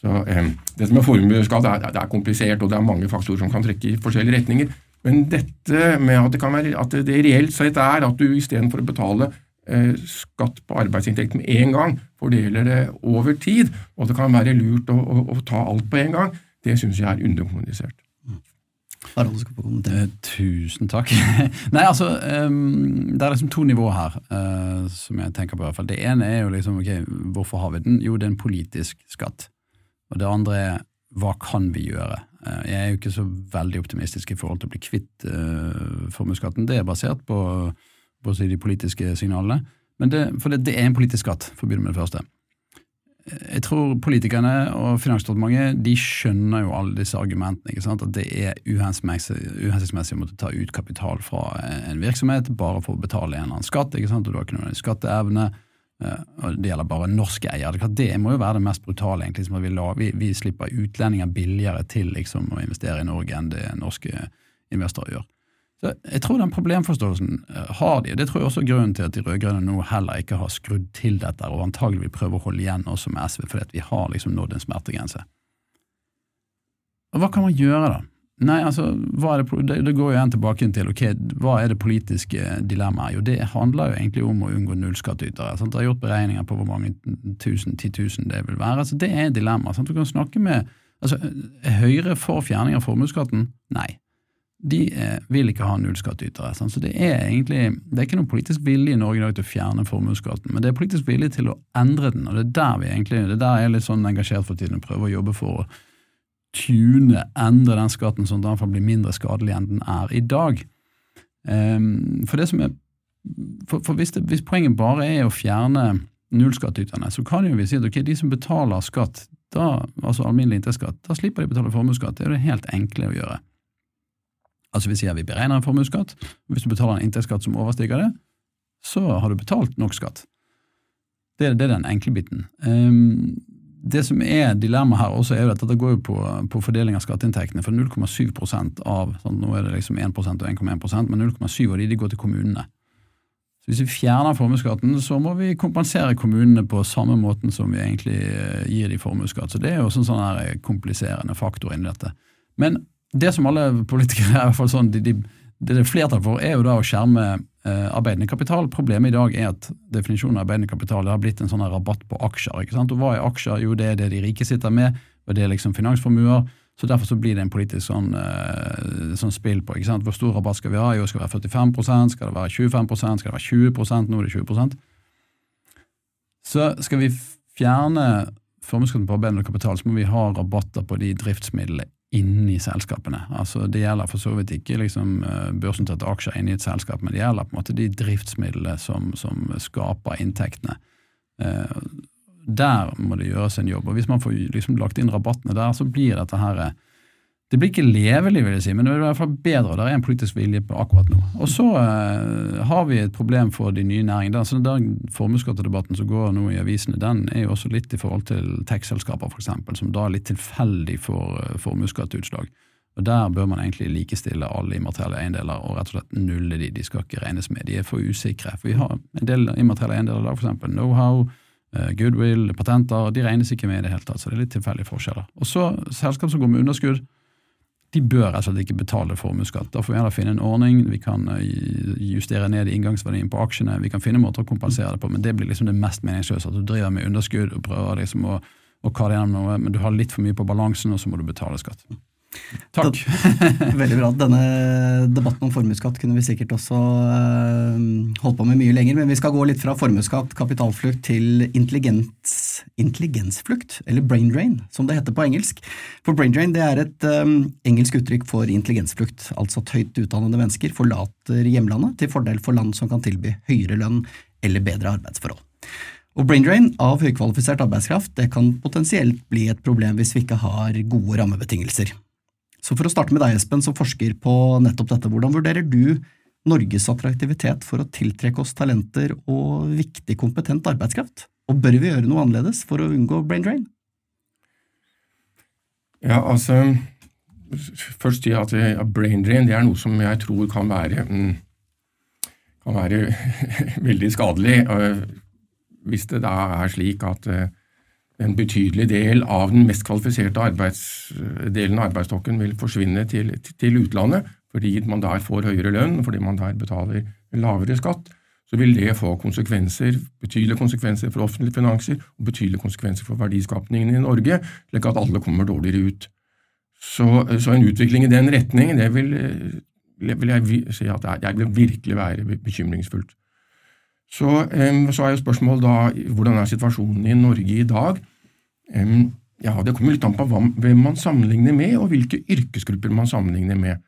Så eh, Det som er formuesskatt, det, det, er komplisert, og det er mange faktorer som kan trekke i forskjellige retninger. Men dette med at det, kan være, at det reelt sett er at du istedenfor å betale eh, skatt på arbeidsinntekt med en gang, fordeler det over tid, og at det kan være lurt å, å, å ta alt på en gang, det syns jeg er underkommunisert. Harald, du skal få kommentere. Eh, tusen takk. *laughs* Nei, altså, um, Det er liksom to nivåer her uh, som jeg tenker på. i hvert fall. Det ene er jo liksom, ok, hvorfor har vi den? Jo, det er en politisk skatt. Og det andre er hva kan vi gjøre? Uh, jeg er jo ikke så veldig optimistisk i forhold til å bli kvitt uh, formuesskatten. Det er basert på, på de politiske signalene. Det, for det, det er en politisk skatt, for å begynne med det første jeg tror politikerne og Finansdepartementet de skjønner jo alle disse argumentene. ikke sant? At det er uhensiktsmessig å måtte ta ut kapital fra en virksomhet bare for å betale en eller annen skatt. ikke sant? Og du har ikke noen skatteevne. Eh, og Det gjelder bare norske eiere. Det må jo være det mest brutale. egentlig, som vi, la, vi, vi slipper utlendinger billigere til liksom, å investere i Norge enn det norske investorer gjør. Så jeg tror den problemforståelsen eh, har de, og det tror jeg også er grunnen til at de rød-grønne nå heller ikke har skrudd til dette, og antagelig vil prøve å holde igjen også med SV, fordi vi har liksom nådd en smertegrense. Og hva kan man gjøre, da? Nei, altså, det, det, går jo igjen tilbake til ok, hva er det politiske dilemmaet? Jo, det handler jo egentlig om å unngå nullskattytere. Det er gjort beregninger på hvor mange tusen, ti tusen det vil være. Altså, det er et dilemma. Sant? Du kan snakke med altså, Høyre for fjerning av formuesskatten? Nei de eh, vil ikke ha nullskattytere. Så det er egentlig det er ikke noe politisk vilje i Norge i dag til å fjerne formuesskatten, men det er politisk vilje til å endre den, og det er der vi egentlig, det er der jeg er litt sånn engasjert for tiden og prøver å jobbe for å tune, endre den skatten sånn at den blir mindre skadelig enn den er i dag. Um, for er for, for hvis, det, hvis, poenget bare er å fjerne nullskattyterne, så kan jo vi si at okay, de som betaler skatt, da, altså alminnelig inntektsskatt, da slipper de å betale formuesskatt. Det er jo det helt enkle å gjøre. Altså Vi sier vi beregner en formuesskatt, hvis du betaler en inntektsskatt som overstiger det, så har du betalt nok skatt. Det, det er den enkle biten. Um, det som er dilemmaet her også, er jo at dette går jo på, på fordeling av skatteinntektene. For 0,7% av sånn, Nå er det liksom 1% og 1,1% men 0,7 av de, de går til kommunene. Så Hvis vi fjerner formuesskatten, så må vi kompensere kommunene på samme måten som vi egentlig eh, gir de formuesskatt. Så det er jo sånn, sånn her kompliserende faktor inni dette. Men det som alle politikere er i hvert fall sånn, de, de, det det er flertall for, er jo da å skjerme eh, arbeidende kapital. Problemet i dag er at definisjonen av arbeidende kapital har blitt en sånn rabatt på aksjer. ikke sant? Og Hva er aksjer? Jo, det er det de rike sitter med, og det er liksom finansformuer. Så Derfor så blir det en politisk sånn, eh, sånn spill på. ikke sant? Hvor stor rabatt skal vi ha? Jo, skal det være 45% Skal det være 25% Skal det være 20 Nå er det 20% Så skal vi fjerne formuesskatten på arbeidende kapital, så må vi ha rabatter på de driftsmidlene inni selskapene. Altså Det gjelder for så vidt ikke liksom, eh, børsnoterte aksjer inni et selskap, men det gjelder på en måte de driftsmidlene som, som skaper inntektene. Eh, der må det gjøres en jobb. og Hvis man får liksom lagt inn rabattene der, så blir dette her eh, det blir ikke levelig, vil jeg si, men det er i hvert fall bedre. Det er en politisk vilje på akkurat nå. Og så uh, har vi et problem for de nye næringene. Så den formuesskattedebatten som går nå i avisene, den er jo også litt i forhold til tech-selskaper f.eks., som da er litt tilfeldig for uh, formuesskatteutslag. Og Der bør man egentlig likestille alle immaterielle eiendeler og rett og slett nulle de. De skal ikke regnes med. De er for usikre. For Vi har en del immaterielle eiendeler i dag, f.eks. know-how, uh, goodwill, patenter. De regnes ikke med i det hele tatt, så det er litt tilfeldige forskjeller. Og så selskap som går med underskudd de bør slett ikke betale formuesskatt. Da får vi heller finne en ordning, vi kan eh, justere ned inngangsverdien på aksjene, vi kan finne måter å kompensere det på, men det blir liksom det mest meningsløse. At du driver med underskudd og prøver liksom å, å kalle gjennom noe, men du har litt for mye på balansen, og så må du betale skatt. Takk. *laughs* Veldig bra. Denne debatten om formuesskatt kunne vi sikkert også uh, holdt på med mye lenger, men vi skal gå litt fra formuesskatt, kapitalflukt til intelligens, intelligensflukt, eller brain drain, som det heter på engelsk. For brain drain det er et um, engelsk uttrykk for intelligensflukt, altså at høyt utdannede mennesker forlater hjemlandet til fordel for land som kan tilby høyere lønn eller bedre arbeidsforhold. Og brain drain av høykvalifisert arbeidskraft det kan potensielt bli et problem hvis vi ikke har gode rammebetingelser. Så for å starte med deg, Espen, som forsker på nettopp dette, hvordan vurderer du Norges attraktivitet for å tiltrekke oss talenter og viktig, kompetent arbeidskraft? Og bør vi gjøre noe annerledes for å unngå brain drain? Ja, altså Først si at brain drain det er noe som jeg tror kan være, mm, kan være *laughs* veldig skadelig. Hvis det da er slik at eh, en betydelig del av den mest kvalifiserte delen av arbeidsstokken vil forsvinne til, til, utlandet, fordi man der får høyere lønn, fordi man der betaler lavere skatt, så vil det få konsekvenser, betydelige konsekvenser for offentlige finanser og betydelige konsekvenser for verdiskapningen i Norge, slik at alle kommer dårligere ut. Så, så en utvikling i den retning, det vil, vil jeg si at det vil virkelig være bekymringsfullt. Så, så er jo spørsmålet da hvordan er situasjonen i Norge i dag? Ja, Det kommer litt an på hvem man sammenligner med, og hvilke yrkesgrupper man sammenligner med.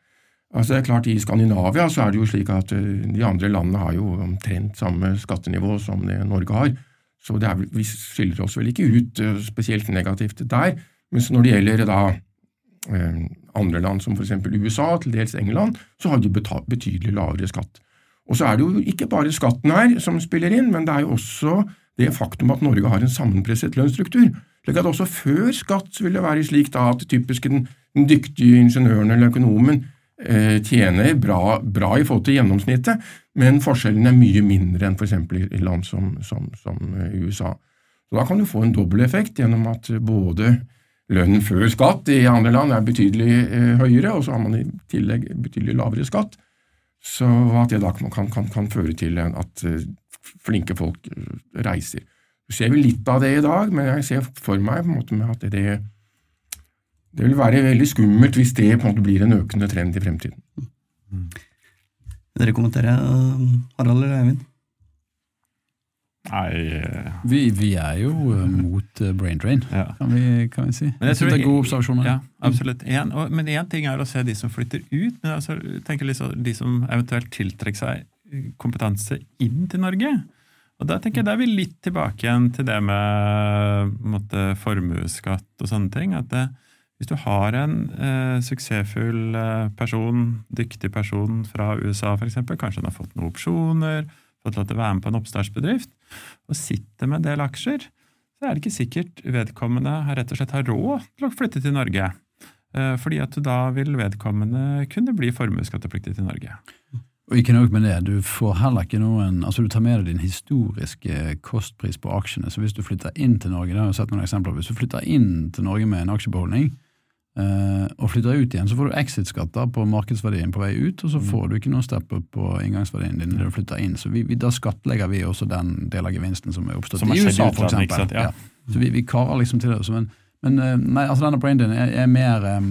Altså det er klart I Skandinavia så er det jo slik at de andre landene har jo omtrent samme skattenivå som det Norge har. Så er, vi skiller oss vel ikke ut spesielt negativt der. Mens når det gjelder da andre land som f.eks. USA, til dels England, så har de betydelig lavere skatt. Og så er det jo ikke bare skatten her som spiller inn, men det er jo også det faktum at Norge har en sammenpresset lønnsstruktur. Slik at også før skatt vil det være slik da at typisk den, den dyktige ingeniøren eller økonomen eh, tjener bra, bra, i forhold til gjennomsnittet, men forskjellen er mye mindre enn f.eks. i land som, som, som, eh, USA. Så Da kan du få en dobbel effekt gjennom at både lønnen før skatt i andre land er betydelig eh, høyere, og så har man i tillegg betydelig lavere skatt. Så at det da kan, kan, kan føre til at eh, flinke folk eh, reiser. Du ser vel litt av det i dag, men jeg ser for meg på en måte at det, det vil være veldig skummelt hvis det på en måte blir en økende trend i fremtiden. Mm. Vil dere kommentere, Harald eller Eivind? Nei eh, vi, vi, er jo eh, mot eh, brain drain, ja. kan, vi, kan, vi, si. Men jeg, jeg tror det er gode observasjoner. Ja, absolutt. En, og, men én ting er å se de som flytter ut, men altså, tenker liksom de som eventuelt tiltrekker seg kompetanse inn til Norge. Og Da tenker jeg da er vi litt tilbake igjen til det med måtte, formuesskatt og sånne ting. at det, Hvis du har en eh, suksessfull person, dyktig person fra USA f.eks., kanskje han har fått noen opsjoner, fått lov til å være med på en oppstartsbedrift, og sitter med en del aksjer, så er det ikke sikkert vedkommende rett og slett har råd til å flytte til Norge. Eh, fordi at da vil vedkommende kunne bli formuesskattepliktig til Norge. Og ikke nok med det, du får heller ikke noen, altså du tar med deg din historiske kostpris på aksjene. Så hvis du flytter inn til Norge, det har jeg sett noen eksempler, hvis du flytter inn til Norge med en aksjebeholdning, Uh, og flytter ut igjen, så får du exit-skatter på markedsverdien på vei ut, og så mm. får du ikke noe step up på inngangsverdien din når du flytter inn. Så vi, vi, da skattlegger vi også den del av gevinsten som er oppstått som i USA, for eksempel. Ja. Ja. Så vi, vi, karer liksom til det. Men, men uh, nei, altså denne brain-din er, er, mer um,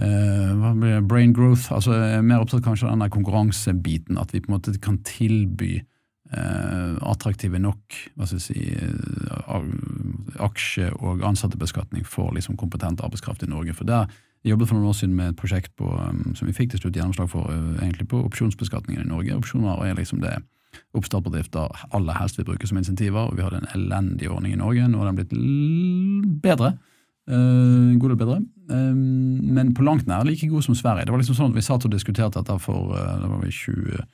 uh, brain growth, altså er mer opptatt kanskje av den konkurransebiten, at vi på en måte kan tilby attraktive nok hva skal jeg si, aksje- og ansattebeskatning for liksom kompetent arbeidskraft i Norge. For der jeg jobbet for noen år siden med et prosjekt på, um, som vi fikk til slutt gjennomslag for uh, egentlig på opsjonsbeskatningen i Norge. Opsjoner er liksom det oppstartbedrifter aller helst vil bruke som insentiver, og vi hadde en elendig ordning i Norge. Nå har den blitt bedre. Uh, god del bedre. Um, men på langt nær like god som Sverige. Det var liksom sånn at Vi satt og diskuterte dette for uh, var vi 20,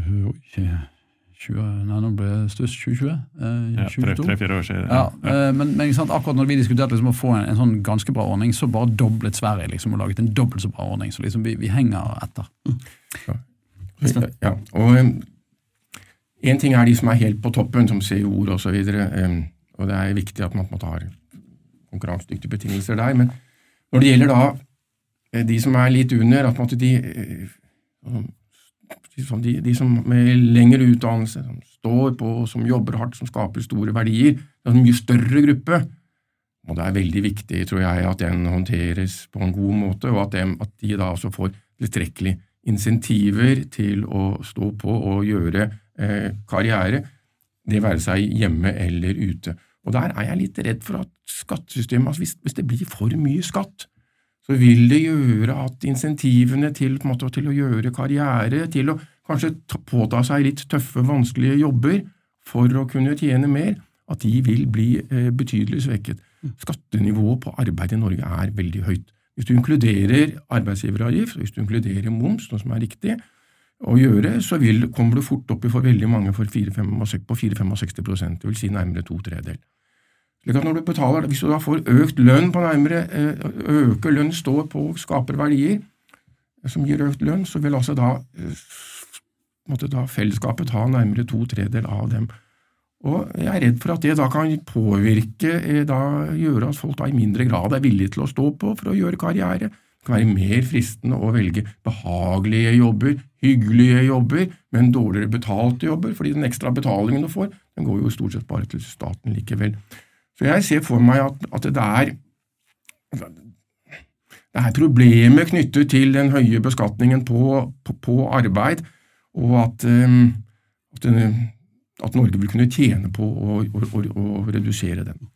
uh, 20, nei, nå ble det stuss 2020. Eh, ja, Tre-fire år siden. Ja, ja. Eh, men, men akkurat når vi diskuterte liksom, å få en, en, sånn ganske bra ordning, så bare doblet Sverige liksom, og laget en dobbelt så bra ordning. Så liksom, vi, vi henger etter. Ja. ja. Og um, en ting er de som er helt på toppen, som CEO-er osv. Um, og det er viktig at man måte, har konkurransedyktige betingelser der. Men når det gjelder da eh, de som er litt under, at måte, de uh, de, de, som med lengre utdannelse, som står på, som jobber hardt, som skaper store verdier. Det er en mye større gruppe. Og det er veldig viktig, tror jeg, at den håndteres på en god måte, og at, de, at de da også får tilstrekkelig insentiver til å stå på og gjøre eh, karriere, det være seg hjemme eller ute. Og der er jeg litt redd for at skattesystemet, altså hvis, hvis det blir for mye skatt, så vil det gjøre at insentivene til, måte, til, å gjøre karriere, til å kanskje påta seg litt tøffe, vanskelige jobber for å kunne tjene mer, at de vil bli eh, betydelig svekket. Skattenivået på arbeid i Norge er veldig høyt. Hvis du inkluderer arbeidsgiveravgift, hvis du inkluderer moms, noe som er riktig å gjøre, så vil, kommer du fort opp i for veldig mange for 4, 5, på 4-65% det vil si nærmere to tredjedeler. Slik at når du betaler, Hvis du da får økt lønn på nærmere, eh, øker lønn, står på, skaper verdier som gir økt lønn, så vil altså da, eh, da fellesskapet ta nærmere to tredjedeler av dem. Og Jeg er redd for at det da kan påvirke, eh, da gjøre at folk da i mindre grad er villige til å stå på for å gjøre karriere. Det kan være mer fristende å velge behagelige jobber, hyggelige jobber, men dårligere betalte jobber, fordi den ekstra betalingen du får, den går jo stort sett bare til staten likevel. Så jeg ser for meg at, at det er det er problemer knyttet til den høye beskatningen på, på, på arbeid, og at, at, den, at, Norge vil kunne tjene på å, å, å, redusere den.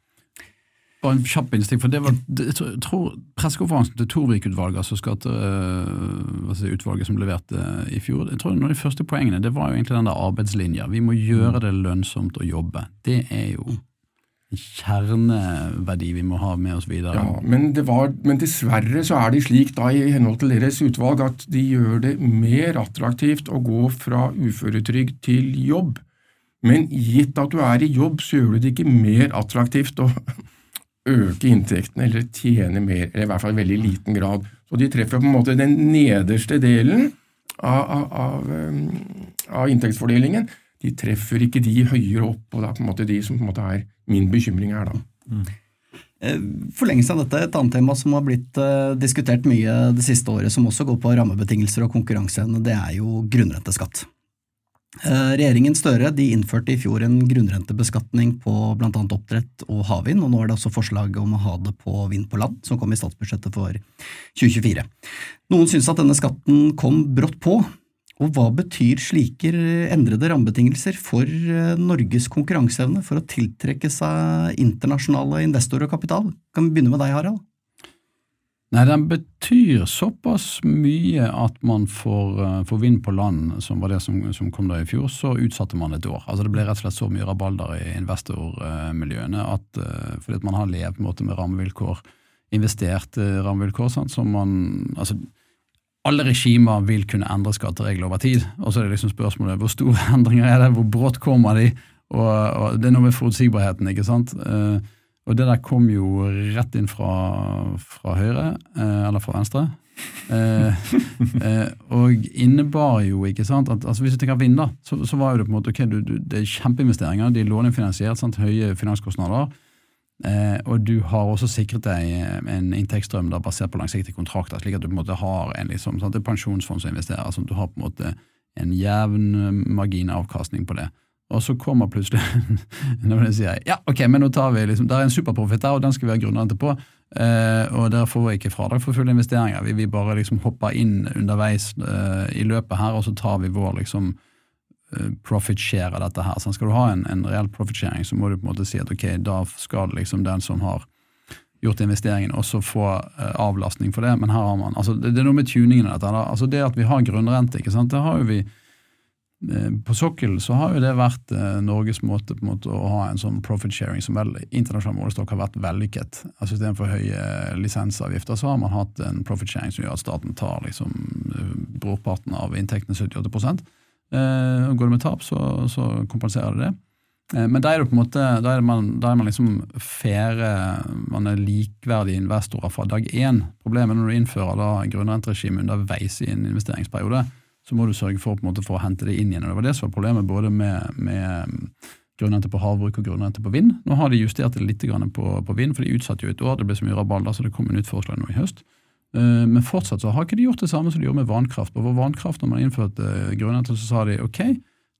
Bare en kjapp innstikk, for det var, jeg tror Pressekonferansen til Torvik-utvalget, altså skatteutvalget som leverte i fjor, jeg tror noen av de første poengene det var jo egentlig den der arbeidslinja. Vi må gjøre det lønnsomt å jobbe. Det er jo kjerneverdi vi må ha med oss videre. Ja, men, var, men, dessverre så er det slik da i henhold til deres utvalg at de gjør det mer attraktivt å gå fra uføretrygd til jobb. Men gitt at du er i jobb, så gjør du det ikke mer attraktivt å *laughs* øke inntektene eller tjene mer, eller i hvert fall i veldig liten grad. Så de treffer på en måte den nederste delen av, av, av, inntektsfordelingen. De treffer ikke de høyere opp, og det er på en måte de som på en måte er min bekymring er da. Mm. Forlengelse av dette, et annet tema som har blitt uh, diskutert mye det siste året, som også går på rammebetingelser og konkurranseevne, det er jo grunnrenteskatt. Eh, regjeringen Støre de innførte i fjor en grunnrentebeskatning på bl.a. oppdrett og havvind, og nå er det også forslag om å ha det på vind på land, som kom i statsbudsjettet for 2024. Noen synes at denne skatten kom brått på, og hva betyr slike endrede rammebetingelser for eh, Norges konkurranseevne for å tiltrekke seg internasjonale investorer og kapital? Kan vi begynne med deg, Harald? Nei, den betyr såpass mye at man får, uh, får vind på land, som var det som, som, kom da i fjor, så utsatte man et år. Altså Det ble rett og slett så mye rabalder i investormiljøene at uh, fordi at man har levd måte, med rammevilkår, investert uh, rammevilkår, sant, som man altså, alle regimer vil kunne endre skatteregler over tid. Og så er det liksom spørsmålet hvor store *laughs* endringer er det, hvor brått kommer de? Og, og Det er noe med forutsigbarheten, ikke sant. Uh, og det der kom jo rett inn fra, fra høyre, uh, eller fra venstre. Uh, og innebar jo, ikke sant, at altså hvis du tenker vind, da, så, så, var jo det på en måte ok, du, du, det er kjempeinvesteringer, de er lånefinansiert, sant, høye finanskostnader. Eh, og du har også sikret deg en inntektsstrøm der, basert på langsiktige kontrakter, slik at du på en måte har en liksom, er pensjonsfond som investerer, sånn at du har på en måte en jevn marginavkastning på det. Og så kommer plutselig *laughs* når de sier ja, ok, men nå tar vi liksom, det er en superprofitt der, og den skal vi ha grunnrente på. Eh, og der får vi ikke fradrag for fulle investeringer. Vi vi bare liksom hopper inn underveis eh, i løpet her, og så tar vi vår liksom eh, profit share av dette her. Så skal du ha en, en reell profit sharing, så må du på en måte si at ok, da skal liksom den som har gjort investeringen, også få uh, avlastning for det. Men her har man, altså det, det er noe med tuningen av dette. Da. Altså Det at vi har grunnrente, ikke sant? det har jo vi Eh, på sokkelen så har jo det vært eh, Norges måte, på en måte, å ha en sånn profit sharing som vel internasjonal målestokk har vært vellykket. Altså Istedenfor høye lisensavgifter så har man hatt en profit sharing som gjør at staten tar liksom eh, brorparten av inntektene, 78 eh, Går det med tap, så, så kompenserer det det. Eh, men da er det på en måte, da er, man, er man liksom fære, man er likverdige investorer fra dag én. Problemet når du innfører da grunnrenteregimet underveis i en investeringsperiode, så må du sørge for, på en måte, for å hente det inn igjen. Og Det var det som var problemet både med, med um, grunnrente på havbruk og grunnrente på vind. Nå har de justert det litt på, på vind, for de utsatte jo et år. Det ble så mye rabalder, så det kom en utforslag nå i høst. Uh, men fortsatt så har ikke de gjort det samme som de gjorde med vannkraft. Og for vannkraft, når man innførte uh, grunnrente, så sa de ok,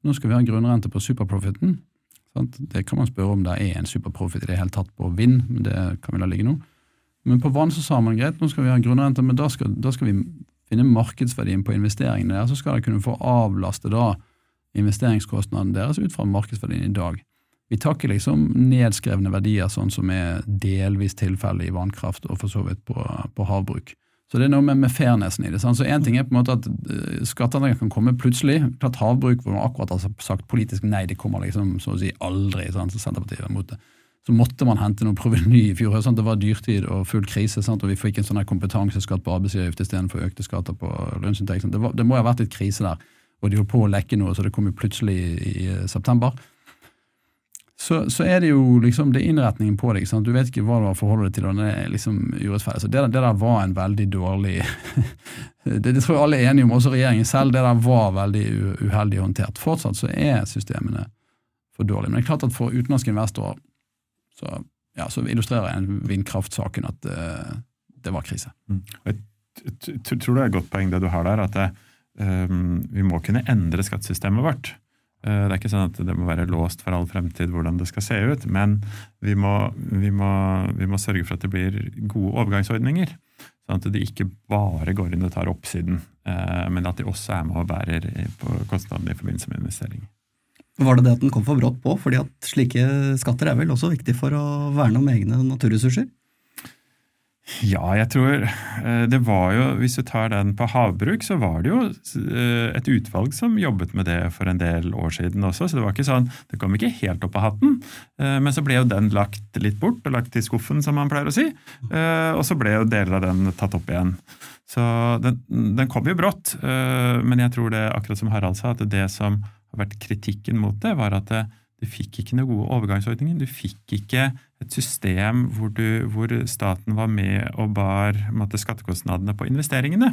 nå skal vi ha grunnrente på superprofiten. Det kan man spørre om det er en superprofit i det hele tatt på vind, men det kan vi la ligge nå. Men på vann så sa man greit, nå skal vi ha grunnrente, men da skal, da skal vi finne markedsverdien på investeringene der, så skal de kunne få avlaste da investeringskostnaden deres ut fra markedsverdien i dag. Vi tar ikke liksom nedskrevne verdier, sånn som er delvis tilfellet i vannkraft og for så vidt på, på havbruk. Så det er noe med, med fairnessen i det. Sant? Så Én ting er på en måte at uh, skatteendringer kan komme plutselig. Klart Havbruk, hvor man akkurat har sagt politisk nei, det kommer liksom så å si aldri. Sant? Så Senterpartiet er mot det så måtte man hente noe proveny i fjor. Sant? Det var dyrtid og full krise, sant? og vi fikk en sånn kompetanseskatt på arbeidsgiveravgift istedenfor økte skatter på lønnsinntekt. Det, det, må ha vært litt krise der, og de holdt på å lekke noe, så det kom jo plutselig i, i eh, september. Så, så, er det jo liksom det innretningen på det. Du vet ikke hva du har forholdet deg til, og det er liksom urettferdig. Så det, det, der var en veldig dårlig *laughs* det, det, tror jeg alle er enige om, også regjeringen selv. Det der var veldig uheldig håndtert. Fortsatt så er systemene for dårlige. Men det er klart at for utenlandske investorer så, ja, så illustrerer en vindkraftsaken at uh, det var krise. Mm. Jeg tror det er et godt poeng det du har der, at det, um, vi må kunne endre skattesystemet vårt. Uh, det er ikke sånn at det må være låst for all fremtid hvordan det skal se ut, men vi må, vi må, vi må sørge for at det blir gode overgangsordninger. Sånn at de ikke bare går inn og tar oppsiden, eh, men at de også er med og bærer på kostnadene i forbindelse med investering. Var det det at den kom for brått på? Fordi at slike skatter er vel også viktig for å verne om egne naturressurser? Ja, jeg tror eh, det var jo Hvis du tar den på havbruk, så var det jo eh, et utvalg som jobbet med det for en del år siden også. Så det var ikke sånn, det kom ikke helt opp av hatten. Eh, men så ble jo den lagt litt bort og lagt i skuffen, som man pleier å si. Og så ble jo deler av den tatt opp igjen. Så den, den kom jo brått. Men jeg tror det, akkurat som Harald sa, at det som har vært kritikken mot det, var at du fikk ikke noen gode overgangsordninger. Du fikk ikke et system hvor, du, hvor staten var med og bar måtte, skattekostnadene på investeringene.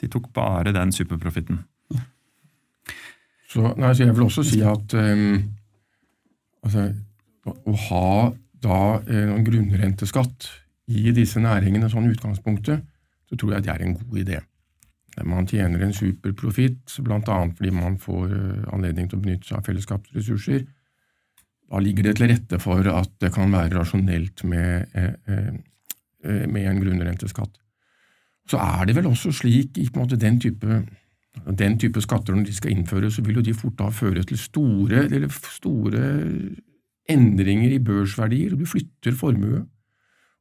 De tok bare den superprofitten. Så, nei, så jeg vil også si at um, altså, å ha da eh, grunnrenteskatt i disse næringene sånn utgangspunktet, så tror jeg det er en god idé. Man tjener en superprofitt, bl.a. fordi man får eh, anledning til å benytte seg av fellesskapsressurser da ligger det til rette for at det kan være rasjonelt med, eh, eh, eh, med en grunnrenteskatt. Så er det vel også slik i måte, den, type, den type skatter, når de skal innføres, så vil jo de fort da føre til store, store endringer i børsverdier, og du flytter formue.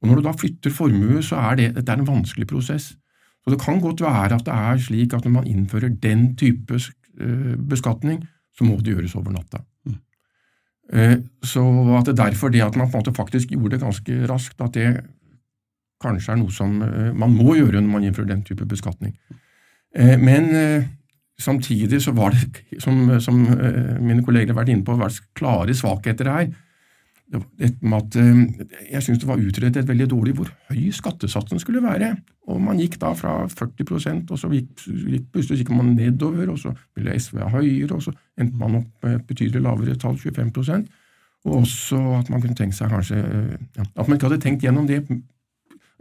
Og Når du da flytter formue, så er det, det er en vanskelig prosess. Så Det kan godt være at det er slik at når man innfører den type beskatning, så må det gjøres over natta. Eh, så at det er derfor det at man på en måte faktisk gjorde det ganske raskt, at det kanskje er noe som eh, man må gjøre når man innfører den type beskatning. Eh, men samtidig så var det, som, som mine kolleger har vært inne på, vært klare svakheter her med at Jeg syns det var utredet veldig dårlig hvor høy skattesatsen skulle være. Og Man gikk da fra 40% og så gikk, gikk, gikk man nedover, og så ville SV ha høyere, og så endte man opp med et betydelig lavere tall, 25% Og også at man kunne tenkt seg kanskje ja, At man ikke hadde tenkt gjennom det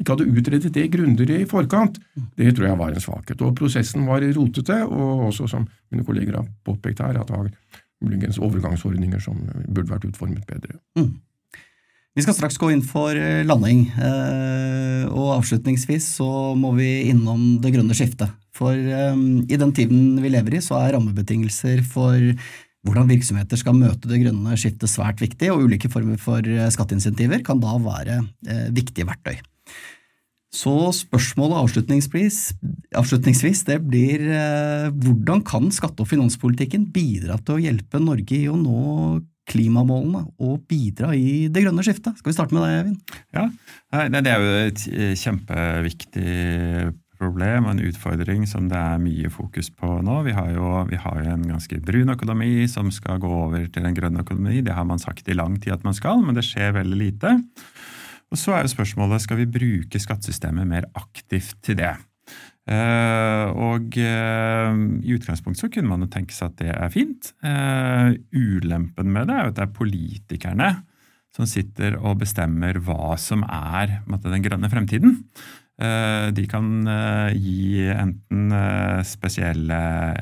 ikke hadde utredet det grundigere i forkant, det tror jeg var en svakhet. Og prosessen var rotete, og også, som mine kolleger har påpekt her, at det var muligens overgangsordninger som burde vært utformet bedre. Mm. Vi skal straks gå inn for eh, landing, eh, og avslutningsvis så må vi innom det grønne skiftet. For eh, i den tiden vi lever i, så er rammebetingelser for hvordan virksomheter skal møte det grønne skiftet svært viktig, og ulike former for skatteinsentiver kan da være viktige verktøy. Så spørsmålet avslutningsvis, det blir eh, hvordan kan skatte- og finanspolitikken bidra til å hjelpe Norge i å nå klimamålene og bidra i det grønne skiftet? Skal vi starte med deg, Eivind? Ja, Det er jo et eh, kjempeviktig problem og en utfordring som det er mye fokus på nå. Vi har jo, vi har en ganske brun økonomi som skal gå over til en grønn økonomi. Det har man sagt i lang tid at man skal, men det skjer veldig lite. Og Så er jo spørsmålet skal vi bruke skattesystemet mer aktivt til det. Uh, og uh, I utgangspunktet så kunne man jo tenke seg at det er fint. Uh, ulempen med det er jo at det er politikerne som sitter og bestemmer hva som er måtte, den grønne fremtiden. Eh, de kan eh, gi enten eh, spesielle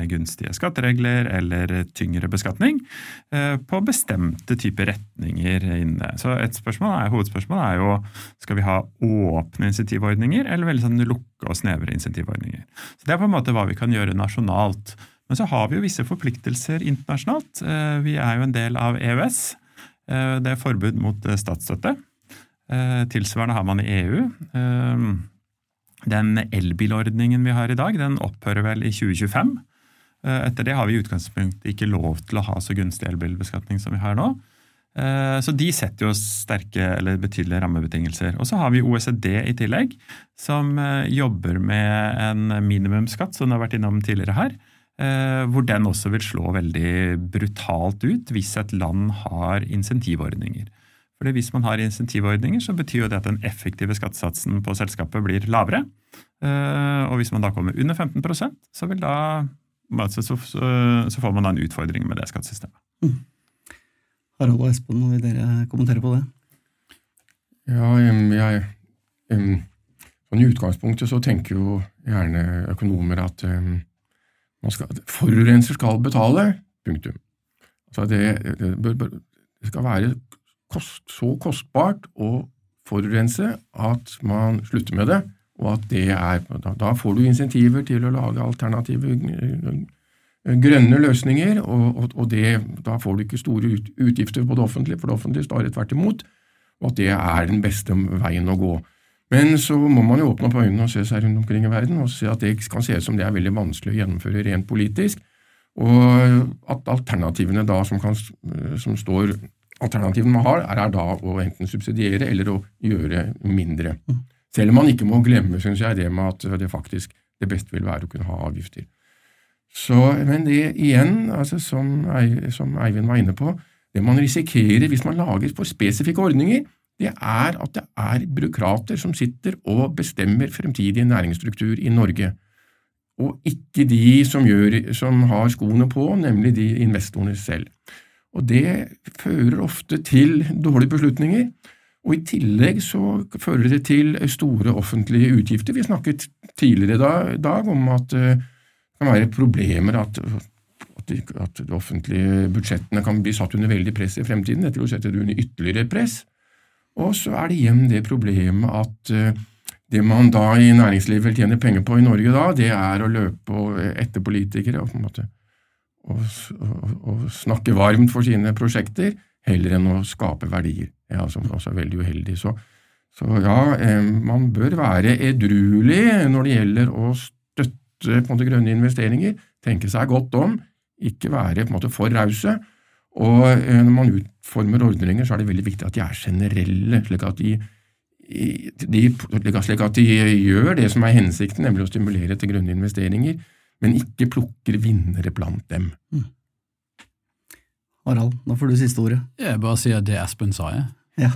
gunstige skatteregler eller tyngre beskatning på bestemte typer retninger inne. Så et spørsmål er, Hovedspørsmålet er jo skal vi ha åpne insentivordninger eller veldig sånn lukke og snevre insentivordninger. Så Det er på en måte hva vi kan gjøre nasjonalt. Men så har vi jo visse forpliktelser internasjonalt. Vi er jo en del av EØS. Det er forbud mot statsstøtte. Tilsvarende har man i EU. Den elbilordningen vi har i dag, den opphører vel i 2025. Eh, etter det har vi i utgangspunktet ikke lov til å ha så gunstig elbilbeskatning som vi har nå. Eh, så de setter jo sterke eller betydelige rammebetingelser. Og så har vi OECD i tillegg, som eh, jobber med en minimumsskatt, som den har vært innom tidligere her. Hvor den også vil slå veldig brutalt ut hvis et land har insentivordninger. Fordi Hvis man har insentivordninger, så betyr jo det at den effektive skattesatsen på selskapet blir lavere. Eh, og hvis man da kommer under 15% så, vil da, så, så, så får man da en utfordring med det skattesystemet. Mm. Harald og Espen, vil dere kommentere på det? Ja, jeg, sånn I utgangspunktet så tenker jo gjerne økonomer at um, skal, forurenser skal betale. Punktum. Altså det, det, bør, det skal være kost, så kostbart å forurense at man slutter med det, og at det er, da, da får du insentiver til å lage alternative eh, grønne løsninger, og, og, og det, da får du ikke store ut, utgifter på det offentlige, for det offentlige snarere tvert imot, og at det er den beste veien å gå. Men så må man jo åpne opp øynene og se seg rundt omkring i verden og se at det kan se ut som det er veldig vanskelig å gjennomføre rent politisk, og at alternativene da som, kan, som står Alternativene man har, er da å enten subsidiere eller å gjøre mindre. Selv om man ikke må glemme, synes jeg, det med at det faktisk det beste vil være å kunne ha avgifter. Så, men det igjen, altså som, som Eivind var inne på, det man risikerer hvis man lager for spesifikke ordninger, det er at det er byråkrater som sitter og bestemmer fremtidig næringsstruktur i Norge, og ikke de som, gjør, som har skoene på, nemlig de investorene selv. Og Det fører ofte til dårlige beslutninger, og i tillegg så fører det til store offentlige utgifter. Vi snakket tidligere i dag om at eh, det kan være problemer at at de offentlige budsjettene kan bli satt under veldig press i fremtiden. Dette vil sette det under ytterligere press. Og så er det igjen det problemet at eh, det man da i næringslivet vil tjene penger på i Norge da, det er å løpe etter politikere og på en måte og, å, å snakke varmt for sine prosjekter, heller enn å skape verdier. Ja, som også er veldig uheldig. Så, så ja, eh, man bør være edruelig når det gjelder å støtte måte, grønne investeringer, tenke seg godt om, ikke være måte for rause. Og eh, når man utformer ordninger, så er det veldig viktig at de er generelle, slik at de, de, slik at de gjør det som er hensikten, nemlig å stimulere til grønne investeringer, men ikke plukker vinnere blant dem. Mm. Harald, nå får du siste ordet. Jeg bare sier det Espen sa, jeg. Ja.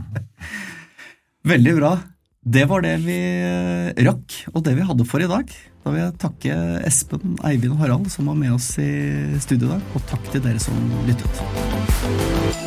*laughs* Veldig bra. Det var det vi eh, rakk, og det vi hadde for i dag. Da vil jeg takke Espen, Eivind og Harald som var med oss i studio i dag, og takk til dere som lyttet.